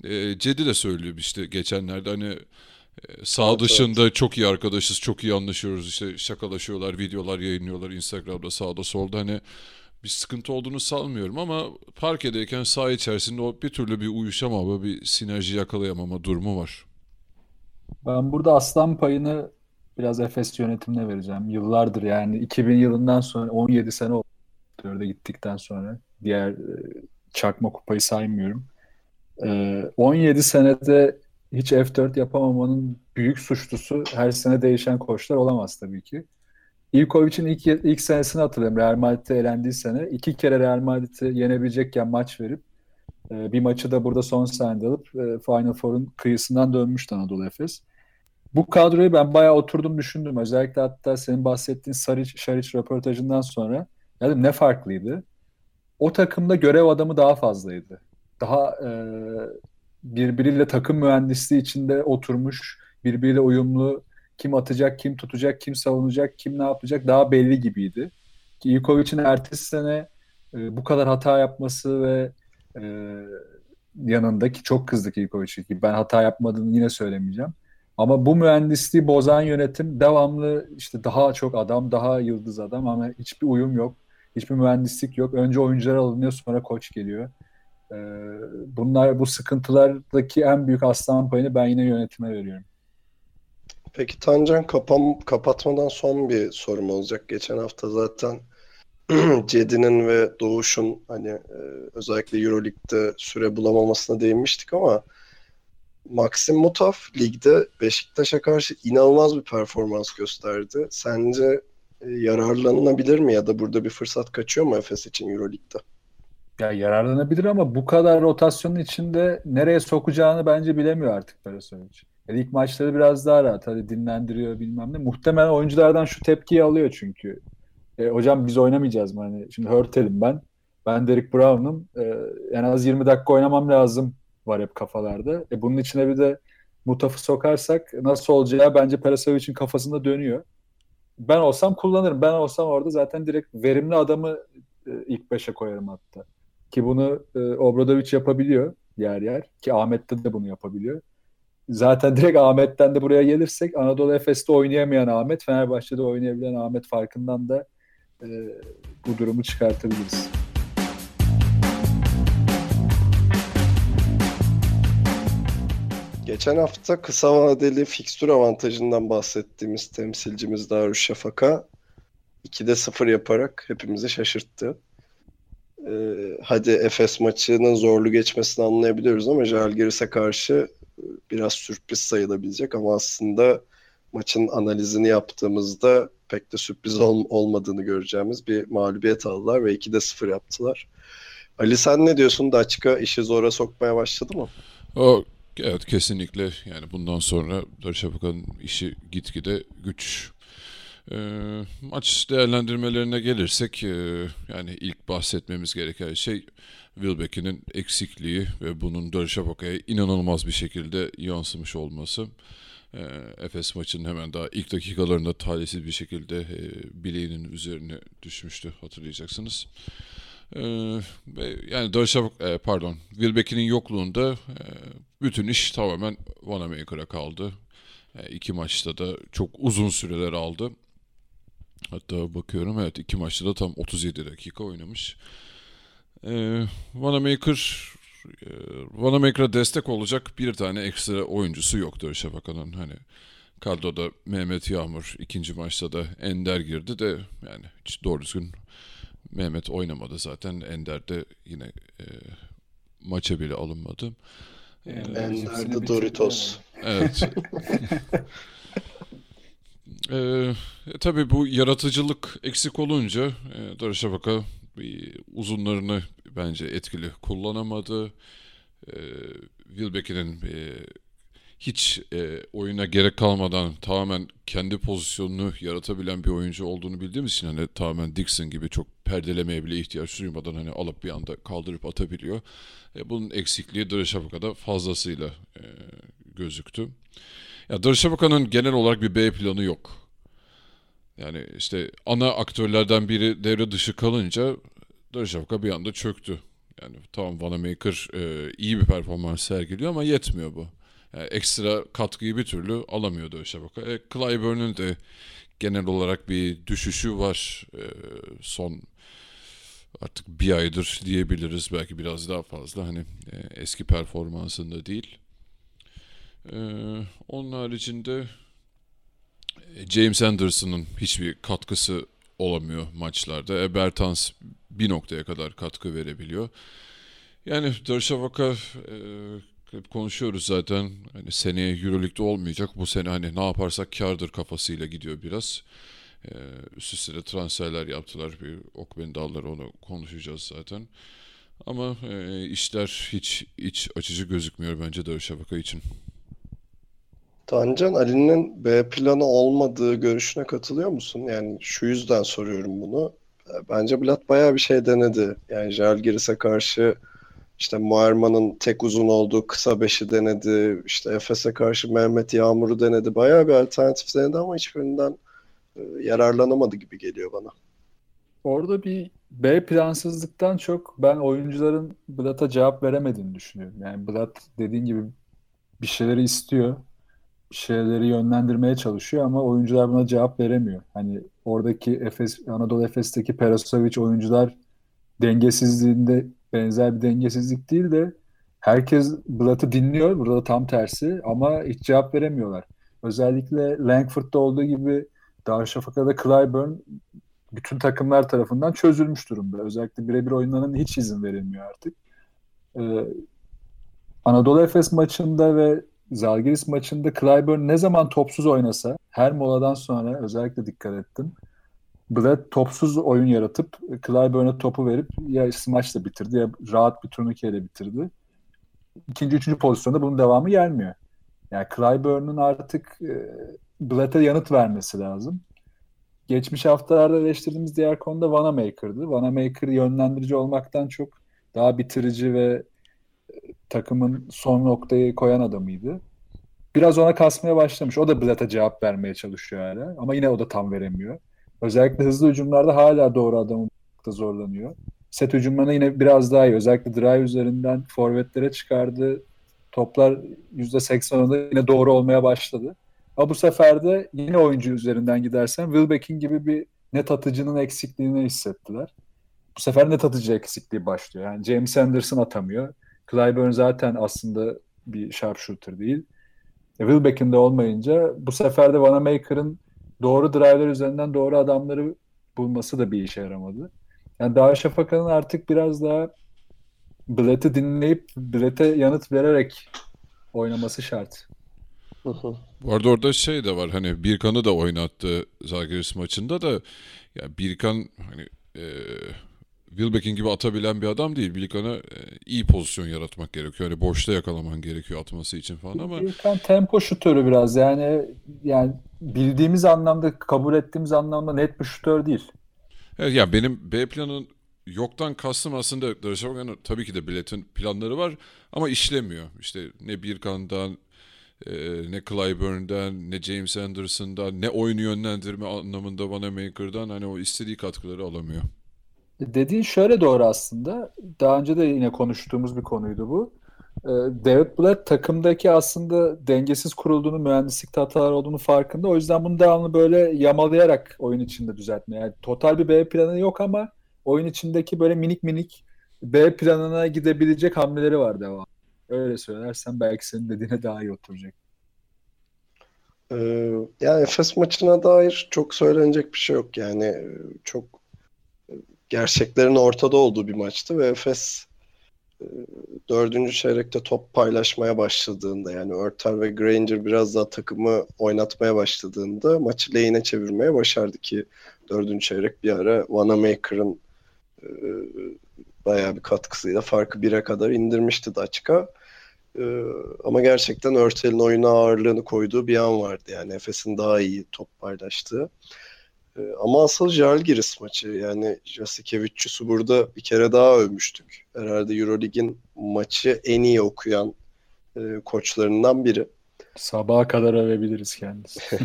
C: e, Cedi de söylüyor işte geçenlerde hani e, sağ evet, dışında evet. çok iyi arkadaşız, çok iyi anlaşıyoruz işte şakalaşıyorlar, videolar yayınlıyorlar Instagram'da sağda solda hani bir sıkıntı olduğunu sanmıyorum ama parkedeyken sağ içerisinde o bir türlü bir uyuşamama, bir sinerji yakalayamama durumu var.
B: Ben burada aslan payını biraz Efes yönetimine vereceğim. Yıllardır yani 2000 yılından sonra 17 sene oldu orada gittikten sonra. Diğer e, çakma kupayı saymıyorum. 17 senede hiç F4 yapamamanın büyük suçlusu her sene değişen koçlar olamaz tabii ki. Ivkovic'in ilk, ilk senesini hatırlıyorum. Real Madrid'de elendiği sene. iki kere Real Madrid'i yenebilecekken maç verip e, bir maçı da burada son saniyede alıp e, Final Four'un kıyısından dönmüştü Anadolu Efes. Bu kadroyu ben bayağı oturdum düşündüm. Özellikle hatta senin bahsettiğin Saric, Şaric röportajından sonra yani ne farklıydı? O takımda görev adamı daha fazlaydı. Daha e, birbiriyle takım mühendisliği içinde oturmuş, birbiriyle uyumlu kim atacak, kim tutacak, kim savunacak, kim ne yapacak daha belli gibiydi. Ki Ivkovic'in ertesi sene e, bu kadar hata yapması ve e, yanındaki çok kızdık Ivkovic'e ben hata yapmadığını yine söylemeyeceğim. Ama bu mühendisliği bozan yönetim devamlı işte daha çok adam, daha yıldız adam ama hiçbir uyum yok. Hiçbir mühendislik yok. Önce oyuncular alınıyor sonra koç geliyor. Ee, bunlar bu sıkıntılardaki en büyük aslan payını ben yine yönetime veriyorum.
A: Peki Tancan kapam, kapatmadan son bir sorum olacak. Geçen hafta zaten Cedi'nin ve Doğuş'un hani e, özellikle Euroleague'de süre bulamamasına değinmiştik ama Maxim Mutaf ligde Beşiktaş'a karşı inanılmaz bir performans gösterdi. Sence e, yararlanılabilir mi ya da burada bir fırsat kaçıyor mu Efes için Euroleague'de?
B: Ya yararlanabilir ama bu kadar rotasyonun içinde nereye sokacağını bence bilemiyor artık Perasovic. Yani ilk maçları biraz daha rahat. Hadi dinlendiriyor bilmem ne. Muhtemelen oyunculardan şu tepkiyi alıyor çünkü. E, hocam biz oynamayacağız mı? Hani şimdi Hurtel'im ben. Ben Derek Brown'um. E, en az 20 dakika oynamam lazım var hep kafalarda. E, bunun içine bir de Mutaf'ı sokarsak nasıl olacağı bence Perasovic'in kafasında dönüyor. Ben olsam kullanırım. Ben olsam orada zaten direkt verimli adamı e, ilk beşe koyarım hatta. Ki bunu e, Obradovic yapabiliyor yer yer. Ki Ahmet'te de bunu yapabiliyor. Zaten direkt Ahmet'ten de buraya gelirsek Anadolu Efes'te oynayamayan Ahmet, Fenerbahçe'de oynayabilen Ahmet farkından da e, bu durumu çıkartabiliriz.
A: Geçen hafta kısa vadeli fikstür avantajından bahsettiğimiz temsilcimiz Darüşşafaka 2'de 0 yaparak hepimizi şaşırttı. Ee, hadi Efes maçının zorlu geçmesini anlayabiliyoruz ama Jalgiris'e karşı biraz sürpriz sayılabilecek ama aslında maçın analizini yaptığımızda pek de sürpriz ol- olmadığını göreceğimiz bir mağlubiyet aldılar ve 2'de 0 yaptılar. Ali sen ne diyorsun? Daçka işi zora sokmaya başladı mı?
C: O Evet kesinlikle yani bundan sonra Darüşşafaka'nın işi gitgide güç. E, maç değerlendirmelerine gelirsek e, yani ilk bahsetmemiz gereken şey Wilbeck'in eksikliği ve bunun Darüşşafaka'ya inanılmaz bir şekilde yansımış olması. E, Efes maçının hemen daha ilk dakikalarında talihsiz bir şekilde e, bileğinin üzerine düşmüştü hatırlayacaksınız. Ee, yani Darüşşafaka, e, pardon, Wilbeck'in yokluğunda e, bütün iş tamamen Vanamaker'a kaldı. E, iki maçta da çok uzun süreler aldı. Hatta bakıyorum evet iki maçta da tam 37 dakika oynamış. E, Vanamaker e, Vanamaker'a destek olacak bir tane ekstra oyuncusu yoktu Darüşşafaka'nın. Hani kadroda Mehmet Yağmur ikinci maçta da Ender girdi de yani hiç doğru düzgün Mehmet oynamadı zaten. Ender de yine e, maça bile alınmadı.
A: Ee, Ender de Doritos.
C: Evet. ee, e, tabii bu yaratıcılık eksik olunca e, Darüşşafaka uzunlarını bence etkili kullanamadı. E, Wilbeck'in e, hiç e, oyuna gerek kalmadan tamamen kendi pozisyonunu yaratabilen bir oyuncu olduğunu bildiğimiz için hani tamamen Dixon gibi çok perdelemeye bile ihtiyaç duymadan hani alıp bir anda kaldırıp atabiliyor. E, bunun eksikliği Darüşşafaka'da fazlasıyla e, gözüktü. Ya Darüşşafaka'nın genel olarak bir B planı yok. Yani işte ana aktörlerden biri devre dışı kalınca Darüşşafaka bir anda çöktü. Yani tamam Vanamaker e, iyi bir performans sergiliyor ama yetmiyor bu. Yani ekstra katkıyı bir türlü alamıyordu Şabaka. E, Clyburn'un de genel olarak bir düşüşü var e, son artık bir aydır diyebiliriz belki biraz daha fazla hani e, eski performansında değil. E, onun haricinde e, James Anderson'ın hiçbir katkısı olamıyor maçlarda. E, Bertans bir noktaya kadar katkı verebiliyor. Yani Darüşşafaka e, konuşuyoruz zaten. Hani seneye Euroleague'de olmayacak. Bu sene hani ne yaparsak kardır kafasıyla gidiyor biraz. E, üst üste de transferler yaptılar. Bir Okben dalları onu konuşacağız zaten. Ama e, işler hiç iç açıcı gözükmüyor bence Darüşşafaka için.
A: Tancan Ali'nin B planı olmadığı görüşüne katılıyor musun? Yani şu yüzden soruyorum bunu. Bence Blatt bayağı bir şey denedi. Yani Jalgiris'e karşı işte Muarman'ın tek uzun olduğu kısa beşi denedi. İşte Efes'e karşı Mehmet Yağmur'u denedi. Bayağı bir alternatif denedi ama hiçbirinden e, yararlanamadı gibi geliyor bana.
B: Orada bir B plansızlıktan çok ben oyuncuların Blatt'a cevap veremediğini düşünüyorum. Yani Blatt dediğin gibi bir şeyleri istiyor. Şeyleri yönlendirmeye çalışıyor ama oyuncular buna cevap veremiyor. Hani oradaki Efes, Anadolu Efes'teki Perasovic oyuncular dengesizliğinde benzer bir dengesizlik değil de herkes Blatt'ı dinliyor. Burada da tam tersi ama hiç cevap veremiyorlar. Özellikle Langford'da olduğu gibi Darüşşafaka'da Clyburn bütün takımlar tarafından çözülmüş durumda. Özellikle birebir oyunlarının hiç izin verilmiyor artık. Ee, Anadolu Efes maçında ve Zalgiris maçında Clyburn ne zaman topsuz oynasa her moladan sonra özellikle dikkat ettim. Brad topsuz oyun yaratıp Clyburn'a topu verip ya smaçla bitirdi ya rahat bir turnikeyle bitirdi. İkinci, üçüncü pozisyonda bunun devamı gelmiyor. Yani Clyburn'un artık e, Brad'e yanıt vermesi lazım. Geçmiş haftalarda eleştirdiğimiz diğer konu da Vanamaker'dı. Vanamaker yönlendirici olmaktan çok daha bitirici ve takımın son noktayı koyan adamıydı. Biraz ona kasmaya başlamış. O da Blatt'a cevap vermeye çalışıyor hala. Ama yine o da tam veremiyor. Özellikle hızlı hücumlarda hala doğru adamı da zorlanıyor. Set hücumlarına yine biraz daha iyi. Özellikle drive üzerinden forvetlere çıkardığı toplar %80'ında yine doğru olmaya başladı. Ama bu sefer de yine oyuncu üzerinden gidersen Wilbeck'in gibi bir net atıcının eksikliğini hissettiler. Bu sefer net atıcı eksikliği başlıyor. Yani James Anderson atamıyor. Clyburn zaten aslında bir sharpshooter değil. E, Wilbeck'in de olmayınca bu sefer de Vanamaker'ın doğru driver üzerinden doğru adamları bulması da bir işe yaramadı. Yani Darüşşafaka'nın artık biraz daha Blatt'ı dinleyip Blatt'e yanıt vererek oynaması şart.
C: Bu arada orada şey de var hani Birkan'ı da oynattı Zalgiris maçında da ya Birkan hani e, Wilbeck'in gibi atabilen bir adam değil. Birkan'a e, iyi pozisyon yaratmak gerekiyor. Hani boşta yakalaman gerekiyor atması için falan ama
B: Birkan tempo şutörü biraz yani yani bildiğimiz anlamda kabul ettiğimiz anlamda net bir şutör değil.
C: Evet ya benim B planın yoktan kastım aslında Darüşşafaka'nın tabii ki de biletin planları var ama işlemiyor. İşte ne Birkan'dan e, ne Clyburn'dan ne James Anderson'dan ne oyunu yönlendirme anlamında Wanamaker'dan hani o istediği katkıları alamıyor.
B: Dediğin şöyle doğru aslında. Daha önce de yine konuştuğumuz bir konuydu bu. Ee, David Blatt takımdaki aslında dengesiz kurulduğunu, mühendislikte hatalar olduğunu farkında. O yüzden bunu devamlı böyle yamalayarak oyun içinde düzeltmeye. Yani total bir B planı yok ama oyun içindeki böyle minik minik B planına gidebilecek hamleleri var devam. Öyle söylersen belki senin dediğine daha iyi oturacak.
A: Ee, yani Efes maçına dair çok söylenecek bir şey yok. Yani çok gerçeklerin ortada olduğu bir maçtı ve Efes e, dördüncü çeyrekte top paylaşmaya başladığında yani Örtel ve Granger biraz daha takımı oynatmaya başladığında maçı lehine çevirmeye başardı ki dördüncü çeyrek bir ara Wanamaker'ın e, bayağı bir katkısıyla farkı bire kadar indirmişti Daçka. E, ama gerçekten Örtel'in oyuna ağırlığını koyduğu bir an vardı. Yani Efes'in daha iyi top paylaştığı. Ee, ama asıl Jalgiris maçı yani Jasikevicius'u burada bir kere daha övmüştük. Herhalde Eurolig'in maçı en iyi okuyan e, koçlarından biri.
B: Sabaha kadar övebiliriz kendisi.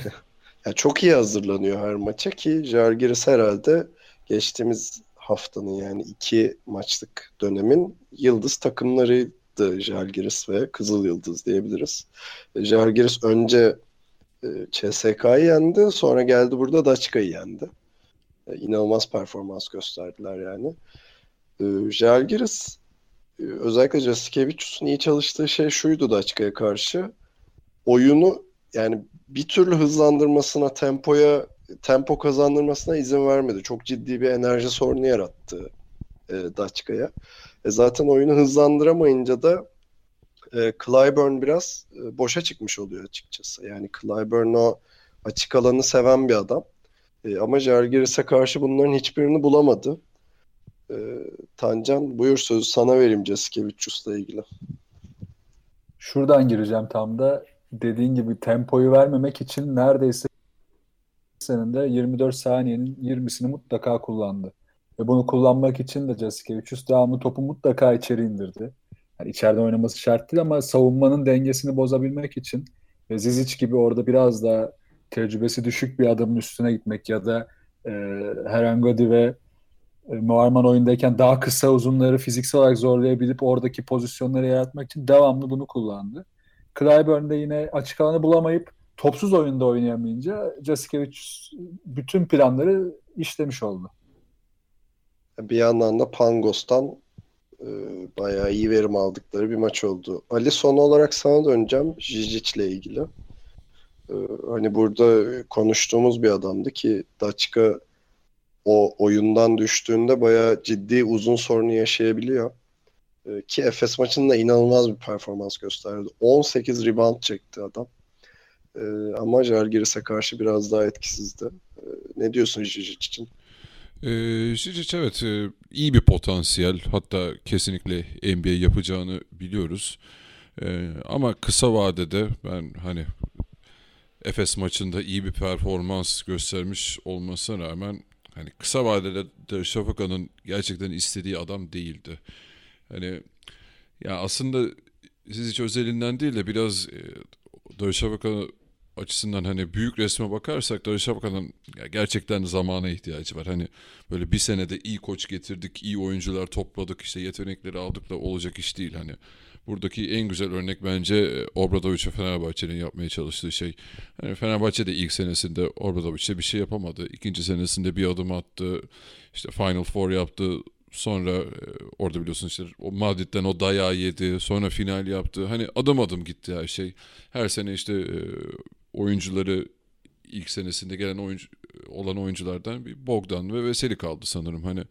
A: yani çok iyi hazırlanıyor her maça ki Jalgiris herhalde geçtiğimiz haftanın yani iki maçlık dönemin yıldız takımlarıydı Jalgiris ve Kızıl Yıldız diyebiliriz. Jalgiris önce e, CSK'yı yendi. Sonra geldi burada Daçka'yı yendi. E, inanılmaz performans gösterdiler yani. E, Jalgiris özellikle Jasikevicius'un iyi çalıştığı şey şuydu Daçka'ya karşı. Oyunu yani bir türlü hızlandırmasına, tempoya tempo kazandırmasına izin vermedi. Çok ciddi bir enerji sorunu yarattı e, Daçka'ya. E zaten oyunu hızlandıramayınca da e, Clyburn biraz e, boşa çıkmış oluyor açıkçası. Yani Clyburn o açık alanı seven bir adam. E, ama Jalgiris'e karşı bunların hiçbirini bulamadı. E, Tancan buyur sözü sana vereyim Jasikevicius'la ilgili.
B: Şuradan gireceğim tam da dediğin gibi tempoyu vermemek için neredeyse senin de 24 saniyenin 20'sini mutlaka kullandı. Ve bunu kullanmak için de Jasikevicius devamlı topu mutlaka içeri indirdi. Yani içeride oynaması şart değil ama savunmanın dengesini bozabilmek için ve Zizic gibi orada biraz daha tecrübesi düşük bir adamın üstüne gitmek ya da e, Herangodi ve e, Muarman oyundayken daha kısa uzunları fiziksel olarak zorlayabilip oradaki pozisyonları yaratmak için devamlı bunu kullandı. Clyburn'da yine açık alanı bulamayıp topsuz oyunda oynayamayınca Jasikevic bütün planları işlemiş oldu.
A: Bir yandan da Pangos'tan e, bayağı iyi verim aldıkları bir maç oldu. Ali son olarak sana döneceğim Jijic'le ilgili. E, hani burada konuştuğumuz bir adamdı ki Daçka o oyundan düştüğünde bayağı ciddi uzun sorunu yaşayabiliyor. E, ki Efes maçında inanılmaz bir performans gösterdi. 18 rebound çekti adam. Ama Jalgiris'e karşı biraz daha etkisizdi. Ne diyorsun Jijic için?
C: E, Jijic evet e, iyi bir potansiyel. Hatta kesinlikle NBA yapacağını biliyoruz. E, ama kısa vadede ben hani Efes maçında iyi bir performans göstermiş olmasına rağmen hani kısa vadede de Şafaka'nın gerçekten istediği adam değildi. Hani ya aslında siz hiç özelinden değil de biraz e, açısından hani büyük resme bakarsak Darüşşafaka'nın gerçekten zamana ihtiyacı var. Hani böyle bir senede iyi koç getirdik, iyi oyuncular topladık, işte yetenekleri aldık da olacak iş değil. Hani buradaki en güzel örnek bence e, Obradoviç ve Fenerbahçe'nin yapmaya çalıştığı şey. Yani Fenerbahçe de ilk senesinde Obradoviç'e bir şey yapamadı. İkinci senesinde bir adım attı. İşte Final Four yaptı. Sonra e, orada biliyorsun işte o Madrid'den o dayağı yedi. Sonra final yaptı. Hani adım adım gitti her şey. Her sene işte e, oyuncuları ilk senesinde gelen oyuncu olan oyunculardan bir Bogdan ve Veseli kaldı sanırım. Hani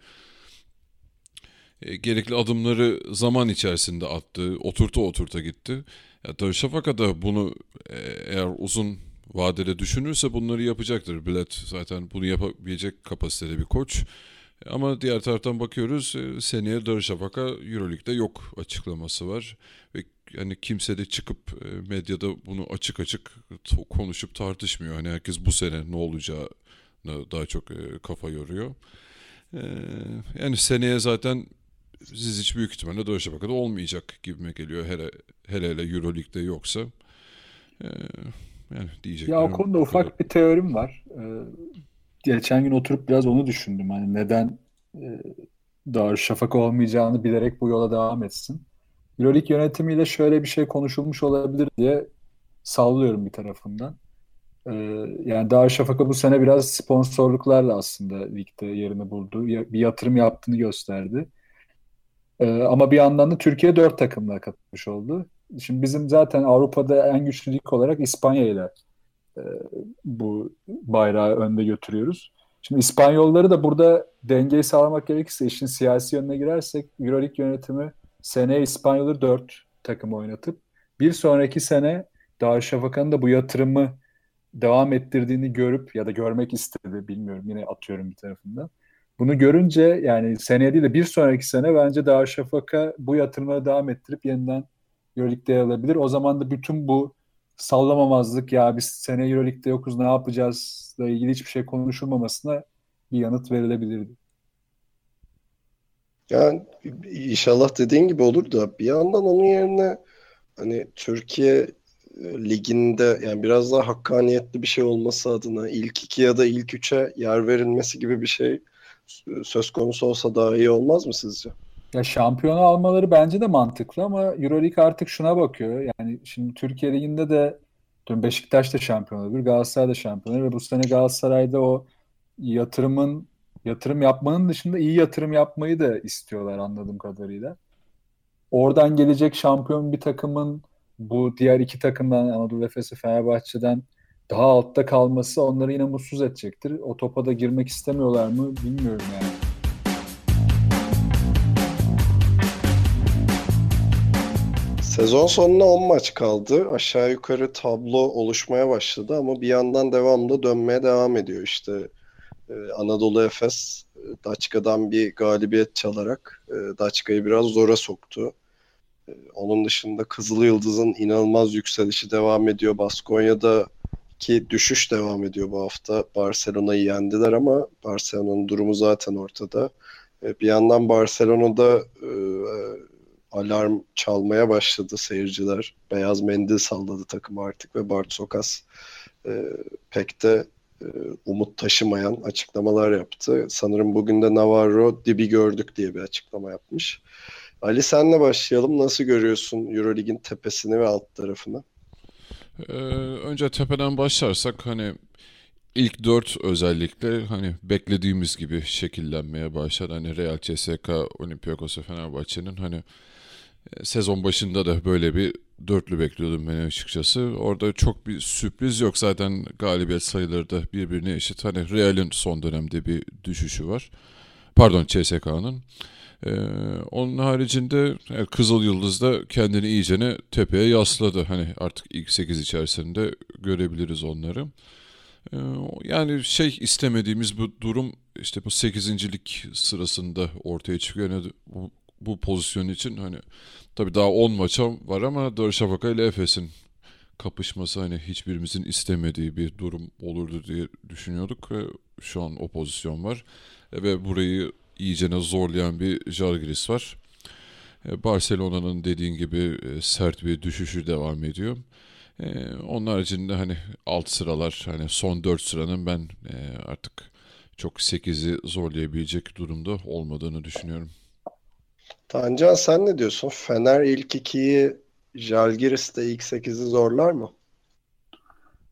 C: e, gerekli adımları zaman içerisinde attı, oturta oturta gitti. Ya Darüşşafaka da bunu e, eğer uzun vadede düşünürse bunları yapacaktır. Bilet zaten bunu yapabilecek kapasitede bir koç. Ama diğer taraftan bakıyoruz e, seneye Darüşşafaka Euroleague'de yok açıklaması var. Ve yani kimse de çıkıp medyada bunu açık açık konuşup tartışmıyor. Hani herkes bu sene ne olacağını daha çok kafa yoruyor. Yani seneye zaten siz hiç büyük ihtimalle Darüşşafaka'da olmayacak gibime geliyor. Hele hele, hele Euroleague'de yoksa. Yani diyecek.
B: Ya o konuda ufak bir teorim var. Geçen gün oturup biraz onu düşündüm. Hani neden e, Darüşşafaka olmayacağını bilerek bu yola devam etsin. Euroleague yönetimiyle şöyle bir şey konuşulmuş olabilir diye sallıyorum bir tarafından. Ee, yani Darüşşafaka bu sene biraz sponsorluklarla aslında ligde yerini buldu. Bir yatırım yaptığını gösterdi. Ee, ama bir yandan da Türkiye dört takımla katılmış oldu. Şimdi bizim zaten Avrupa'da en güçlü lig olarak İspanya ile e, bu bayrağı önde götürüyoruz. Şimdi İspanyolları da burada dengeyi sağlamak gerekirse işin siyasi yönüne girersek Euroleague yönetimi seneye İspanyolları dört takım oynatıp bir sonraki sene Darüşşafaka'nın da bu yatırımı devam ettirdiğini görüp ya da görmek istedi bilmiyorum yine atıyorum bir tarafından. Bunu görünce yani seneye değil de bir sonraki sene bence Darüşşafaka bu yatırımları devam ettirip yeniden Euroleague'de alabilir. O zaman da bütün bu sallamamazlık ya biz sene Euroleague'de yokuz ne yapacağız ile ilgili hiçbir şey konuşulmamasına bir yanıt verilebilirdi.
A: Yani inşallah dediğin gibi olur da bir yandan onun yerine hani Türkiye e, liginde yani biraz daha hakkaniyetli bir şey olması adına ilk iki ya da ilk üçe yer verilmesi gibi bir şey söz konusu olsa daha iyi olmaz mı sizce?
B: Ya şampiyonu almaları bence de mantıklı ama Euroleague artık şuna bakıyor. Yani şimdi Türkiye Ligi'nde de dün Beşiktaş da şampiyon olabilir, Galatasaray da şampiyon olabilir ve bu sene Galatasaray'da o yatırımın yatırım yapmanın dışında iyi yatırım yapmayı da istiyorlar anladığım kadarıyla. Oradan gelecek şampiyon bir takımın bu diğer iki takımdan Anadolu Efes'i Fenerbahçe'den daha altta kalması onları yine mutsuz edecektir. O topa da girmek istemiyorlar mı bilmiyorum yani.
A: Sezon sonuna 10 maç kaldı. Aşağı yukarı tablo oluşmaya başladı ama bir yandan devamlı dönmeye devam ediyor. İşte Anadolu Efes e, Daçka'dan bir galibiyet çalarak e, Daçka'yı biraz zora soktu. E, onun dışında Kızıl Yıldız'ın inanılmaz yükselişi devam ediyor. Baskonya'da ki düşüş devam ediyor bu hafta. Barcelona'yı yendiler ama Barcelona'nın durumu zaten ortada. Bir yandan Barcelona'da alarm çalmaya başladı seyirciler. Beyaz mendil salladı takım artık ve Bart Sokas pek de umut taşımayan açıklamalar yaptı. Sanırım bugün de Navarro dibi gördük diye bir açıklama yapmış. Ali senle başlayalım. Nasıl görüyorsun Eurolig'in tepesini ve alt tarafını?
C: Ee, önce tepeden başlarsak hani ilk dört özellikle hani beklediğimiz gibi şekillenmeye başladı. Hani Real CSK, Olympiakos ve Fenerbahçe'nin hani e, sezon başında da böyle bir dörtlü bekliyordum ben açıkçası. Orada çok bir sürpriz yok. Zaten galibiyet sayıları da birbirine eşit. Hani Real'in son dönemde bir düşüşü var. Pardon CSK'nın. Ee, onun haricinde evet, Kızıl Yıldız da kendini iyicene tepeye yasladı. Hani artık ilk 8 içerisinde görebiliriz onları. Ee, yani şey istemediğimiz bu durum işte bu 8. sırasında ortaya çıkıyor. Yani bu, bu pozisyon için hani tabii daha 10 maça var ama Darüşşafaka ile Efes'in kapışması hani hiçbirimizin istemediği bir durum olurdu diye düşünüyorduk ve şu an o pozisyon var. Ve burayı iyicene zorlayan bir Jalgiris var. E, Barcelona'nın dediğin gibi e, sert bir düşüşü devam ediyor. E, onun haricinde hani alt sıralar hani son 4 sıranın ben artık çok 8'i zorlayabilecek durumda olmadığını düşünüyorum.
A: Tancan sen ne diyorsun? Fener ilk ikiyi Jalgiris de ilk 8'i zorlar mı?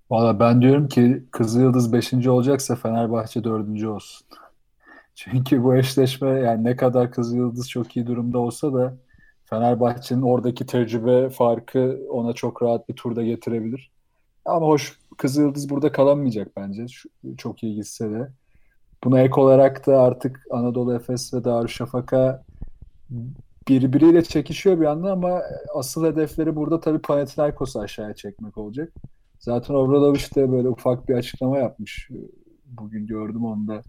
B: Valla ben diyorum ki Kızılyıldız 5. olacaksa Fenerbahçe 4. olsun. Çünkü bu eşleşme yani ne kadar Kızılyıldız çok iyi durumda olsa da Fenerbahçe'nin oradaki tecrübe farkı ona çok rahat bir turda getirebilir. Ama hoş Kızılyıldız burada kalamayacak bence. Çok iyi gitse de. Buna ek olarak da artık Anadolu Efes ve Darüşşafaka birbiriyle çekişiyor bir anda ama asıl hedefleri burada tabii Panathinaikos'u aşağıya çekmek olacak. Zaten Obradoviç de böyle ufak bir açıklama yapmış. Bugün gördüm onu da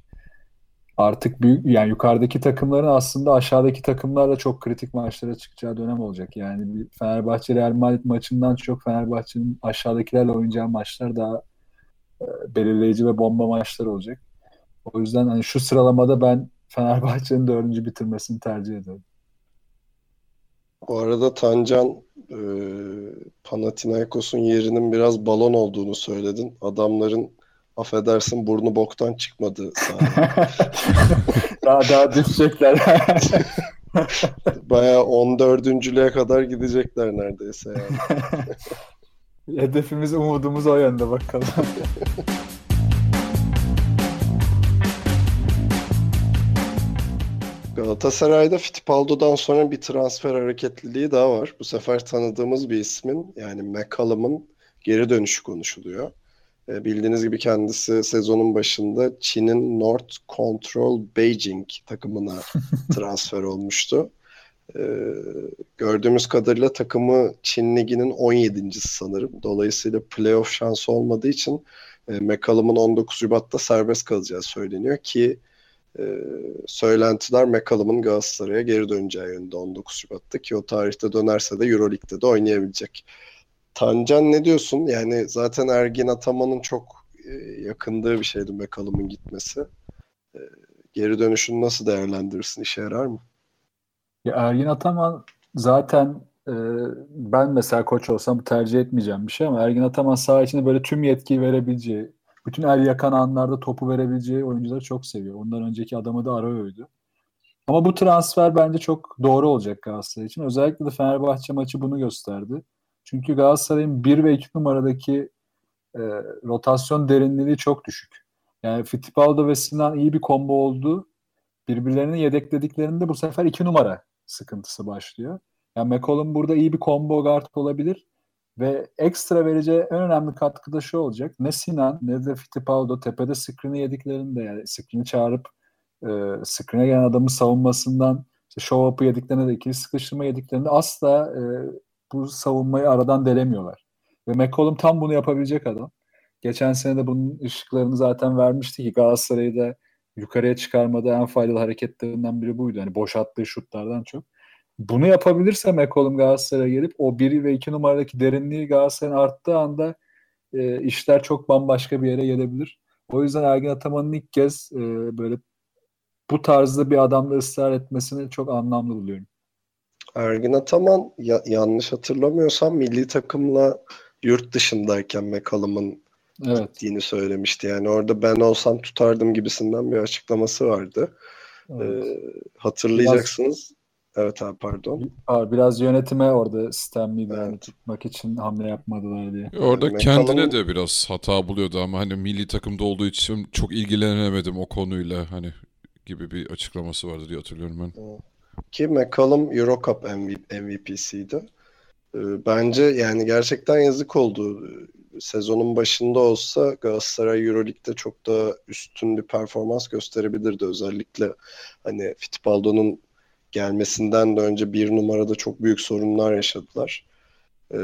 B: artık büyük yani yukarıdaki takımların aslında aşağıdaki takımlarla çok kritik maçlara çıkacağı dönem olacak. Yani bir Fenerbahçe Real Madrid maçından çok Fenerbahçe'nin aşağıdakilerle oynayacağı maçlar daha e, belirleyici ve bomba maçlar olacak. O yüzden hani şu sıralamada ben Fenerbahçe'nin dördüncü bitirmesini tercih ederim.
A: Bu arada Tancan e, Panathinaikos'un yerinin biraz balon olduğunu söyledin. Adamların affedersin burnu boktan çıkmadı
B: daha daha düşecekler.
A: Baya 14. kadar gidecekler neredeyse yani.
B: Hedefimiz umudumuz o yönde bakalım.
A: Galatasaray'da Fittipaldo'dan sonra bir transfer hareketliliği daha var. Bu sefer tanıdığımız bir ismin yani McCallum'ın geri dönüşü konuşuluyor. E, bildiğiniz gibi kendisi sezonun başında Çin'in North Control Beijing takımına transfer olmuştu. E, gördüğümüz kadarıyla takımı Çin Ligi'nin 17. sanırım. Dolayısıyla playoff şansı olmadığı için e, McCallum'un 19 Şubat'ta serbest kalacağı söyleniyor ki e, söylentiler McCallum'un Galatasaray'a geri döneceği yönünde 19 Şubat'ta ki o tarihte dönerse de Euroleague'de de oynayabilecek. Tancan ne diyorsun? Yani zaten Ergin Ataman'ın çok e, yakındığı bir şeydi McCallum'un gitmesi. E, geri dönüşünü nasıl değerlendirirsin? İşe yarar mı?
B: Ya Ergin Ataman zaten e, ben mesela koç olsam tercih etmeyeceğim bir şey ama Ergin Ataman saha içinde böyle tüm yetkiyi verebileceği, bütün el yakan anlarda topu verebileceği oyuncuları çok seviyor. Ondan önceki adamı da Arao'ydu. Ama bu transfer bence çok doğru olacak Galatasaray için. Özellikle de Fenerbahçe maçı bunu gösterdi. Çünkü Galatasaray'ın 1 ve 2 numaradaki e, rotasyon derinliği çok düşük. Yani Fittipaldo ve Sinan iyi bir combo oldu. Birbirlerini yedeklediklerinde bu sefer 2 numara sıkıntısı başlıyor. Yani McCollum burada iyi bir combo guard olabilir ve ekstra vereceği en önemli katkı da şu olacak. Ne Sinan ne de Fittipaldo tepede screen'i yediklerinde yani screen'i çağırıp e, screen'e gelen adamın savunmasından işte show up'ı yediklerinde de ikili sıkıştırma yediklerinde asla e, bu savunmayı aradan delemiyorlar. Ve McCollum tam bunu yapabilecek adam. Geçen sene de bunun ışıklarını zaten vermişti ki Galatasaray'ı da yukarıya çıkarmada en faydalı hareketlerinden biri buydu. Yani boş attığı şutlardan çok. Bunu yapabilirse McCollum Galatasaray'a gelip o 1 ve 2 numaradaki derinliği Galatasaray'ın arttığı anda e, işler çok bambaşka bir yere gelebilir. O yüzden Ergin Ataman'ın ilk kez e, böyle bu tarzda bir adamla ısrar etmesini çok anlamlı buluyorum.
A: Ergin Ataman ya, yanlış hatırlamıyorsam milli takımla yurt dışındayken McCallum'un evet. gittiğini söylemişti. Yani orada ben olsam tutardım gibisinden bir açıklaması vardı. Evet. Ee, hatırlayacaksınız. Biraz, evet abi pardon.
B: Biraz yönetime orada sistemliydi evet. yani tutmak için hamle yapmadılar diye.
C: Orada yani kendine de biraz hata buluyordu ama hani milli takımda olduğu için çok ilgilenemedim o konuyla hani gibi bir açıklaması vardı diye hatırlıyorum ben.
A: Ki McCallum Eurocup MVP'siydi. Ee, bence yani gerçekten yazık oldu. Sezonun başında olsa Galatasaray Euroleague'de çok daha üstün bir performans gösterebilirdi. Özellikle hani Fittipaldo'nun gelmesinden de önce bir numarada çok büyük sorunlar yaşadılar. Ee,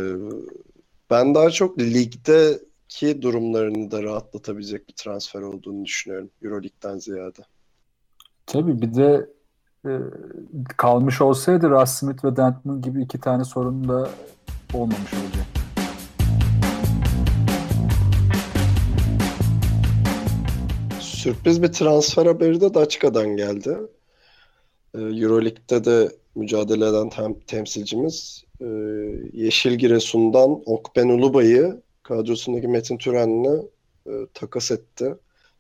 A: ben daha çok ligdeki durumlarını da rahatlatabilecek bir transfer olduğunu düşünüyorum Euroleague'den ziyade.
B: Tabii bir de e, kalmış olsaydı Russ Smith ve Dentman gibi iki tane sorun da olmamış olacak.
A: Sürpriz bir transfer haberi de Daçka'dan geldi. E, Euroleague'de de mücadele eden tem- temsilcimiz e, Yeşil Giresun'dan Okben Ulubay'ı kadrosundaki Metin Türen'le e, takas etti.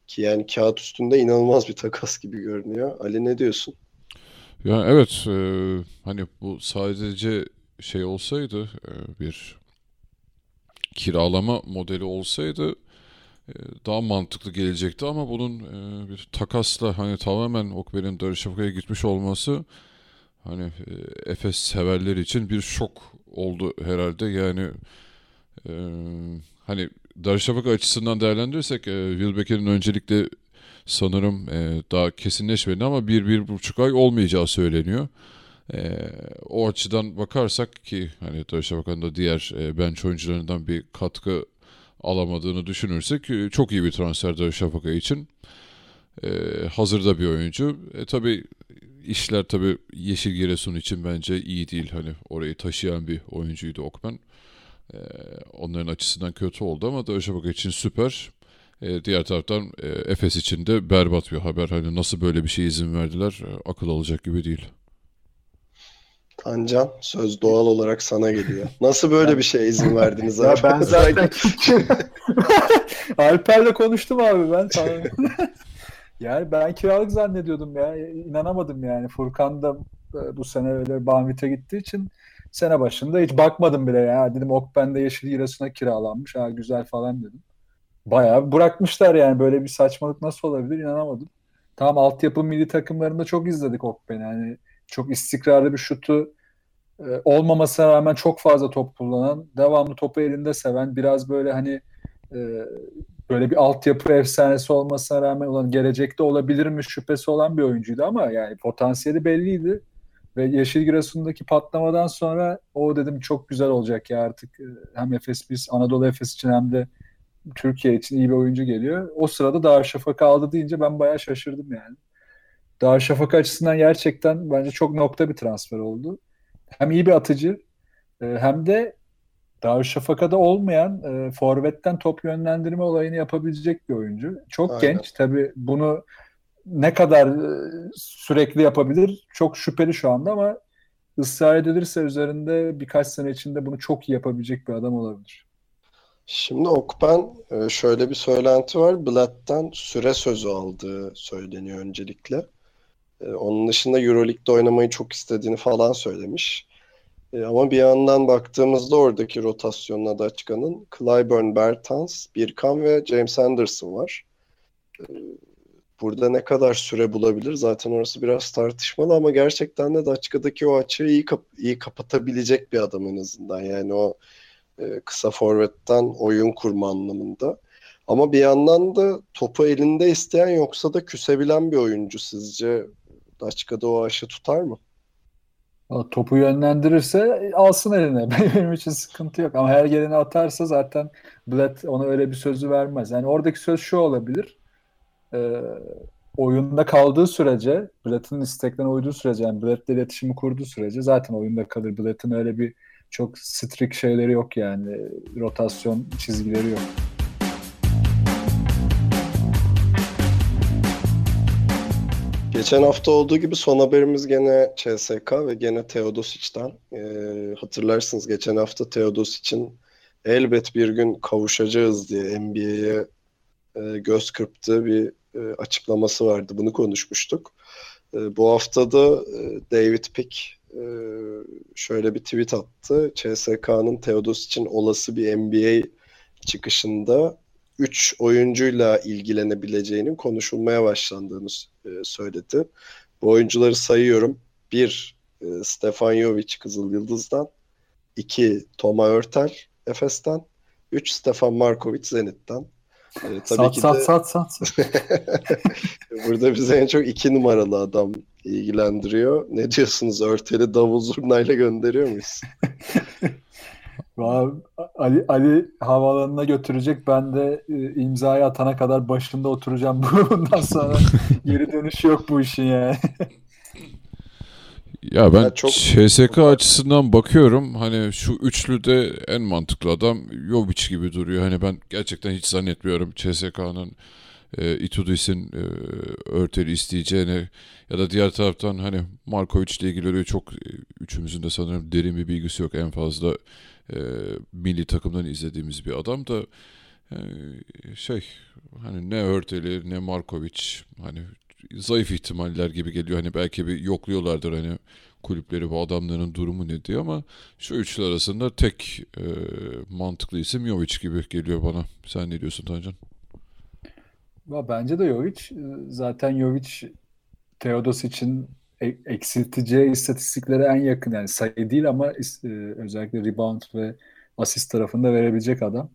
A: Ki yani kağıt üstünde inanılmaz bir takas gibi görünüyor. Ali ne diyorsun?
C: Ya evet e, hani bu sadece şey olsaydı e, bir kiralama modeli olsaydı daha mantıklı gelecekti ama bunun e, bir takasla hani tamamen Okber'in Darüşşafaka'ya gitmiş olması hani e, Efes severler için bir şok oldu herhalde yani e, hani Darüşşafaka açısından değerlendirirsek e, Wilbeck'in öncelikle sanırım daha kesinleşmedi ama bir, bir buçuk ay olmayacağı söyleniyor. E, o açıdan bakarsak ki hani Darüşşafaka'nın da diğer e, bench oyuncularından bir katkı alamadığını düşünürsek e, çok iyi bir transfer Darüşşafaka için. E, hazırda bir oyuncu. E, tabii işler tabii Yeşil Giresun için bence iyi değil. Hani orayı taşıyan bir oyuncuydu Okmen. E, onların açısından kötü oldu ama Darüşşafaka için süper. E, diğer taraftan e, Efes için de berbat bir haber. Hani nasıl böyle bir şey izin verdiler e, akıl alacak gibi değil.
A: Tancan söz doğal olarak sana geliyor. Nasıl böyle bir şey izin verdiniz abi?
B: ya ben zaten Alper'le konuştum abi ben. yani ben kiralık zannediyordum ya. İnanamadım yani. Furkan da e, bu sene öyle Banvit'e gittiği için sene başında hiç bakmadım bile ya. Dedim Okben'de Yeşil Girası'na kiralanmış. Ha güzel falan dedim bayağı bırakmışlar yani böyle bir saçmalık nasıl olabilir inanamadım. Tamam altyapı milli takımlarında çok izledik Okben'i. Yani çok istikrarlı bir şutu e, olmamasına rağmen çok fazla top kullanan, devamlı topu elinde seven, biraz böyle hani e, böyle bir altyapı efsanesi olmasına rağmen olan gelecekte olabilir mi şüphesi olan bir oyuncuydu ama yani potansiyeli belliydi. Ve Yeşil Giresun'daki patlamadan sonra o dedim çok güzel olacak ya artık e, hem Efes biz Anadolu Efes için hem de Türkiye için iyi bir oyuncu geliyor. O sırada Darüşşafaka aldı deyince ben bayağı şaşırdım yani. Darüşşafaka açısından gerçekten bence çok nokta bir transfer oldu. Hem iyi bir atıcı e, hem de Darüşşafaka'da olmayan e, forvetten top yönlendirme olayını yapabilecek bir oyuncu. Çok Aynen. genç. Tabii bunu ne kadar e, sürekli yapabilir çok şüpheli şu anda ama ısrar edilirse üzerinde birkaç sene içinde bunu çok iyi yapabilecek bir adam olabilir.
A: Şimdi Okben e, şöyle bir söylenti var. Blatt'tan süre sözü aldığı söyleniyor öncelikle. E, onun dışında Euroleague'de oynamayı çok istediğini falan söylemiş. E, ama bir yandan baktığımızda oradaki rotasyonuna da çıkanın Clyburn Bertans, Birkan ve James Anderson var. Burada ne kadar süre bulabilir? Zaten orası biraz tartışmalı ama gerçekten de Daçka'daki o açığı iyi, kap iyi kapatabilecek bir adam en azından. Yani o e, kısa forvetten oyun kurma anlamında. Ama bir yandan da topu elinde isteyen yoksa da küsebilen bir oyuncu sizce Daçka'da o aşı tutar mı?
B: Topu yönlendirirse alsın eline. Benim için sıkıntı yok. Ama her geleni atarsa zaten Blatt ona öyle bir sözü vermez. Yani oradaki söz şu olabilir. Ee, oyunda kaldığı sürece, Blatt'ın isteklerine uyduğu sürece, yani Blatt'le iletişimi kurduğu sürece zaten oyunda kalır. Blatt'ın öyle bir çok strict şeyleri yok yani. Rotasyon çizgileri yok.
A: Geçen hafta olduğu gibi son haberimiz gene CSK ve gene Teodosic'ten. Ee, hatırlarsınız geçen hafta Teodosic'in elbet bir gün kavuşacağız diye NBA'ye e, göz kırptığı bir e, açıklaması vardı. Bunu konuşmuştuk. E, bu hafta da e, David Pick e, şöyle bir tweet attı. CSK'nın Teodosic'in olası bir NBA çıkışında 3 oyuncuyla ilgilenebileceğinin konuşulmaya başlandığını e, söyledi. Bu oyuncuları sayıyorum. 1. E, Stefan Jovic Kızıl Yıldız'dan. 2. Toma Örtel Efes'ten. 3. Stefan Markovic Zenit'ten.
B: E, tabii sat, ki sat, de... sat sat sat.
A: Burada bize en çok 2 numaralı adam ilgilendiriyor. Ne diyorsunuz? Örtel'i davul zurnayla gönderiyor muyuz?
B: Ali, Ali havaalanına götürecek. Ben de e, imzayı atana kadar başında oturacağım. Bundan sonra geri dönüş yok bu işin yani.
C: Ya ben ya çok... CSK açısından bakıyorum hani şu üçlüde en mantıklı adam Jovic gibi duruyor. Hani ben gerçekten hiç zannetmiyorum CSK'nın e, Itudis'in e, örteli isteyeceğini ya da diğer taraftan hani Markovic ile ilgili öyle çok e, üçümüzün de sanırım derin bir bilgisi yok. En fazla e, milli takımdan izlediğimiz bir adam da e, şey hani ne Örteli ne Markovic hani zayıf ihtimaller gibi geliyor. Hani belki bir yokluyorlardır hani kulüpleri bu adamların durumu ne diye ama şu üçlü arasında tek e, mantıklı isim Jovic gibi geliyor bana. Sen ne diyorsun Tancan?
B: Bence de Jovic. Zaten Jovic Teodos için e, eksilteceği istatistiklere en yakın yani sayı değil ama e, özellikle rebound ve asist tarafında verebilecek adam.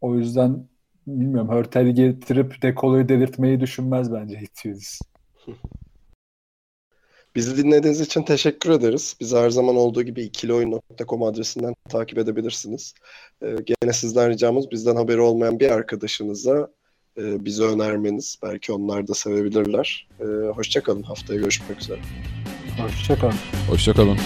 B: O yüzden bilmiyorum Hörtel'i getirip Dekolo'yu delirtmeyi düşünmez bence Hitchens.
A: Bizi dinlediğiniz için teşekkür ederiz. Bizi her zaman olduğu gibi ikilioyun.com adresinden takip edebilirsiniz. Ee, gene sizden ricamız bizden haberi olmayan bir arkadaşınıza e, bize önermeniz. Belki onlar da sevebilirler. E, Hoşçakalın. Haftaya görüşmek üzere.
B: Hoşçakalın.
C: Hoşçakalın.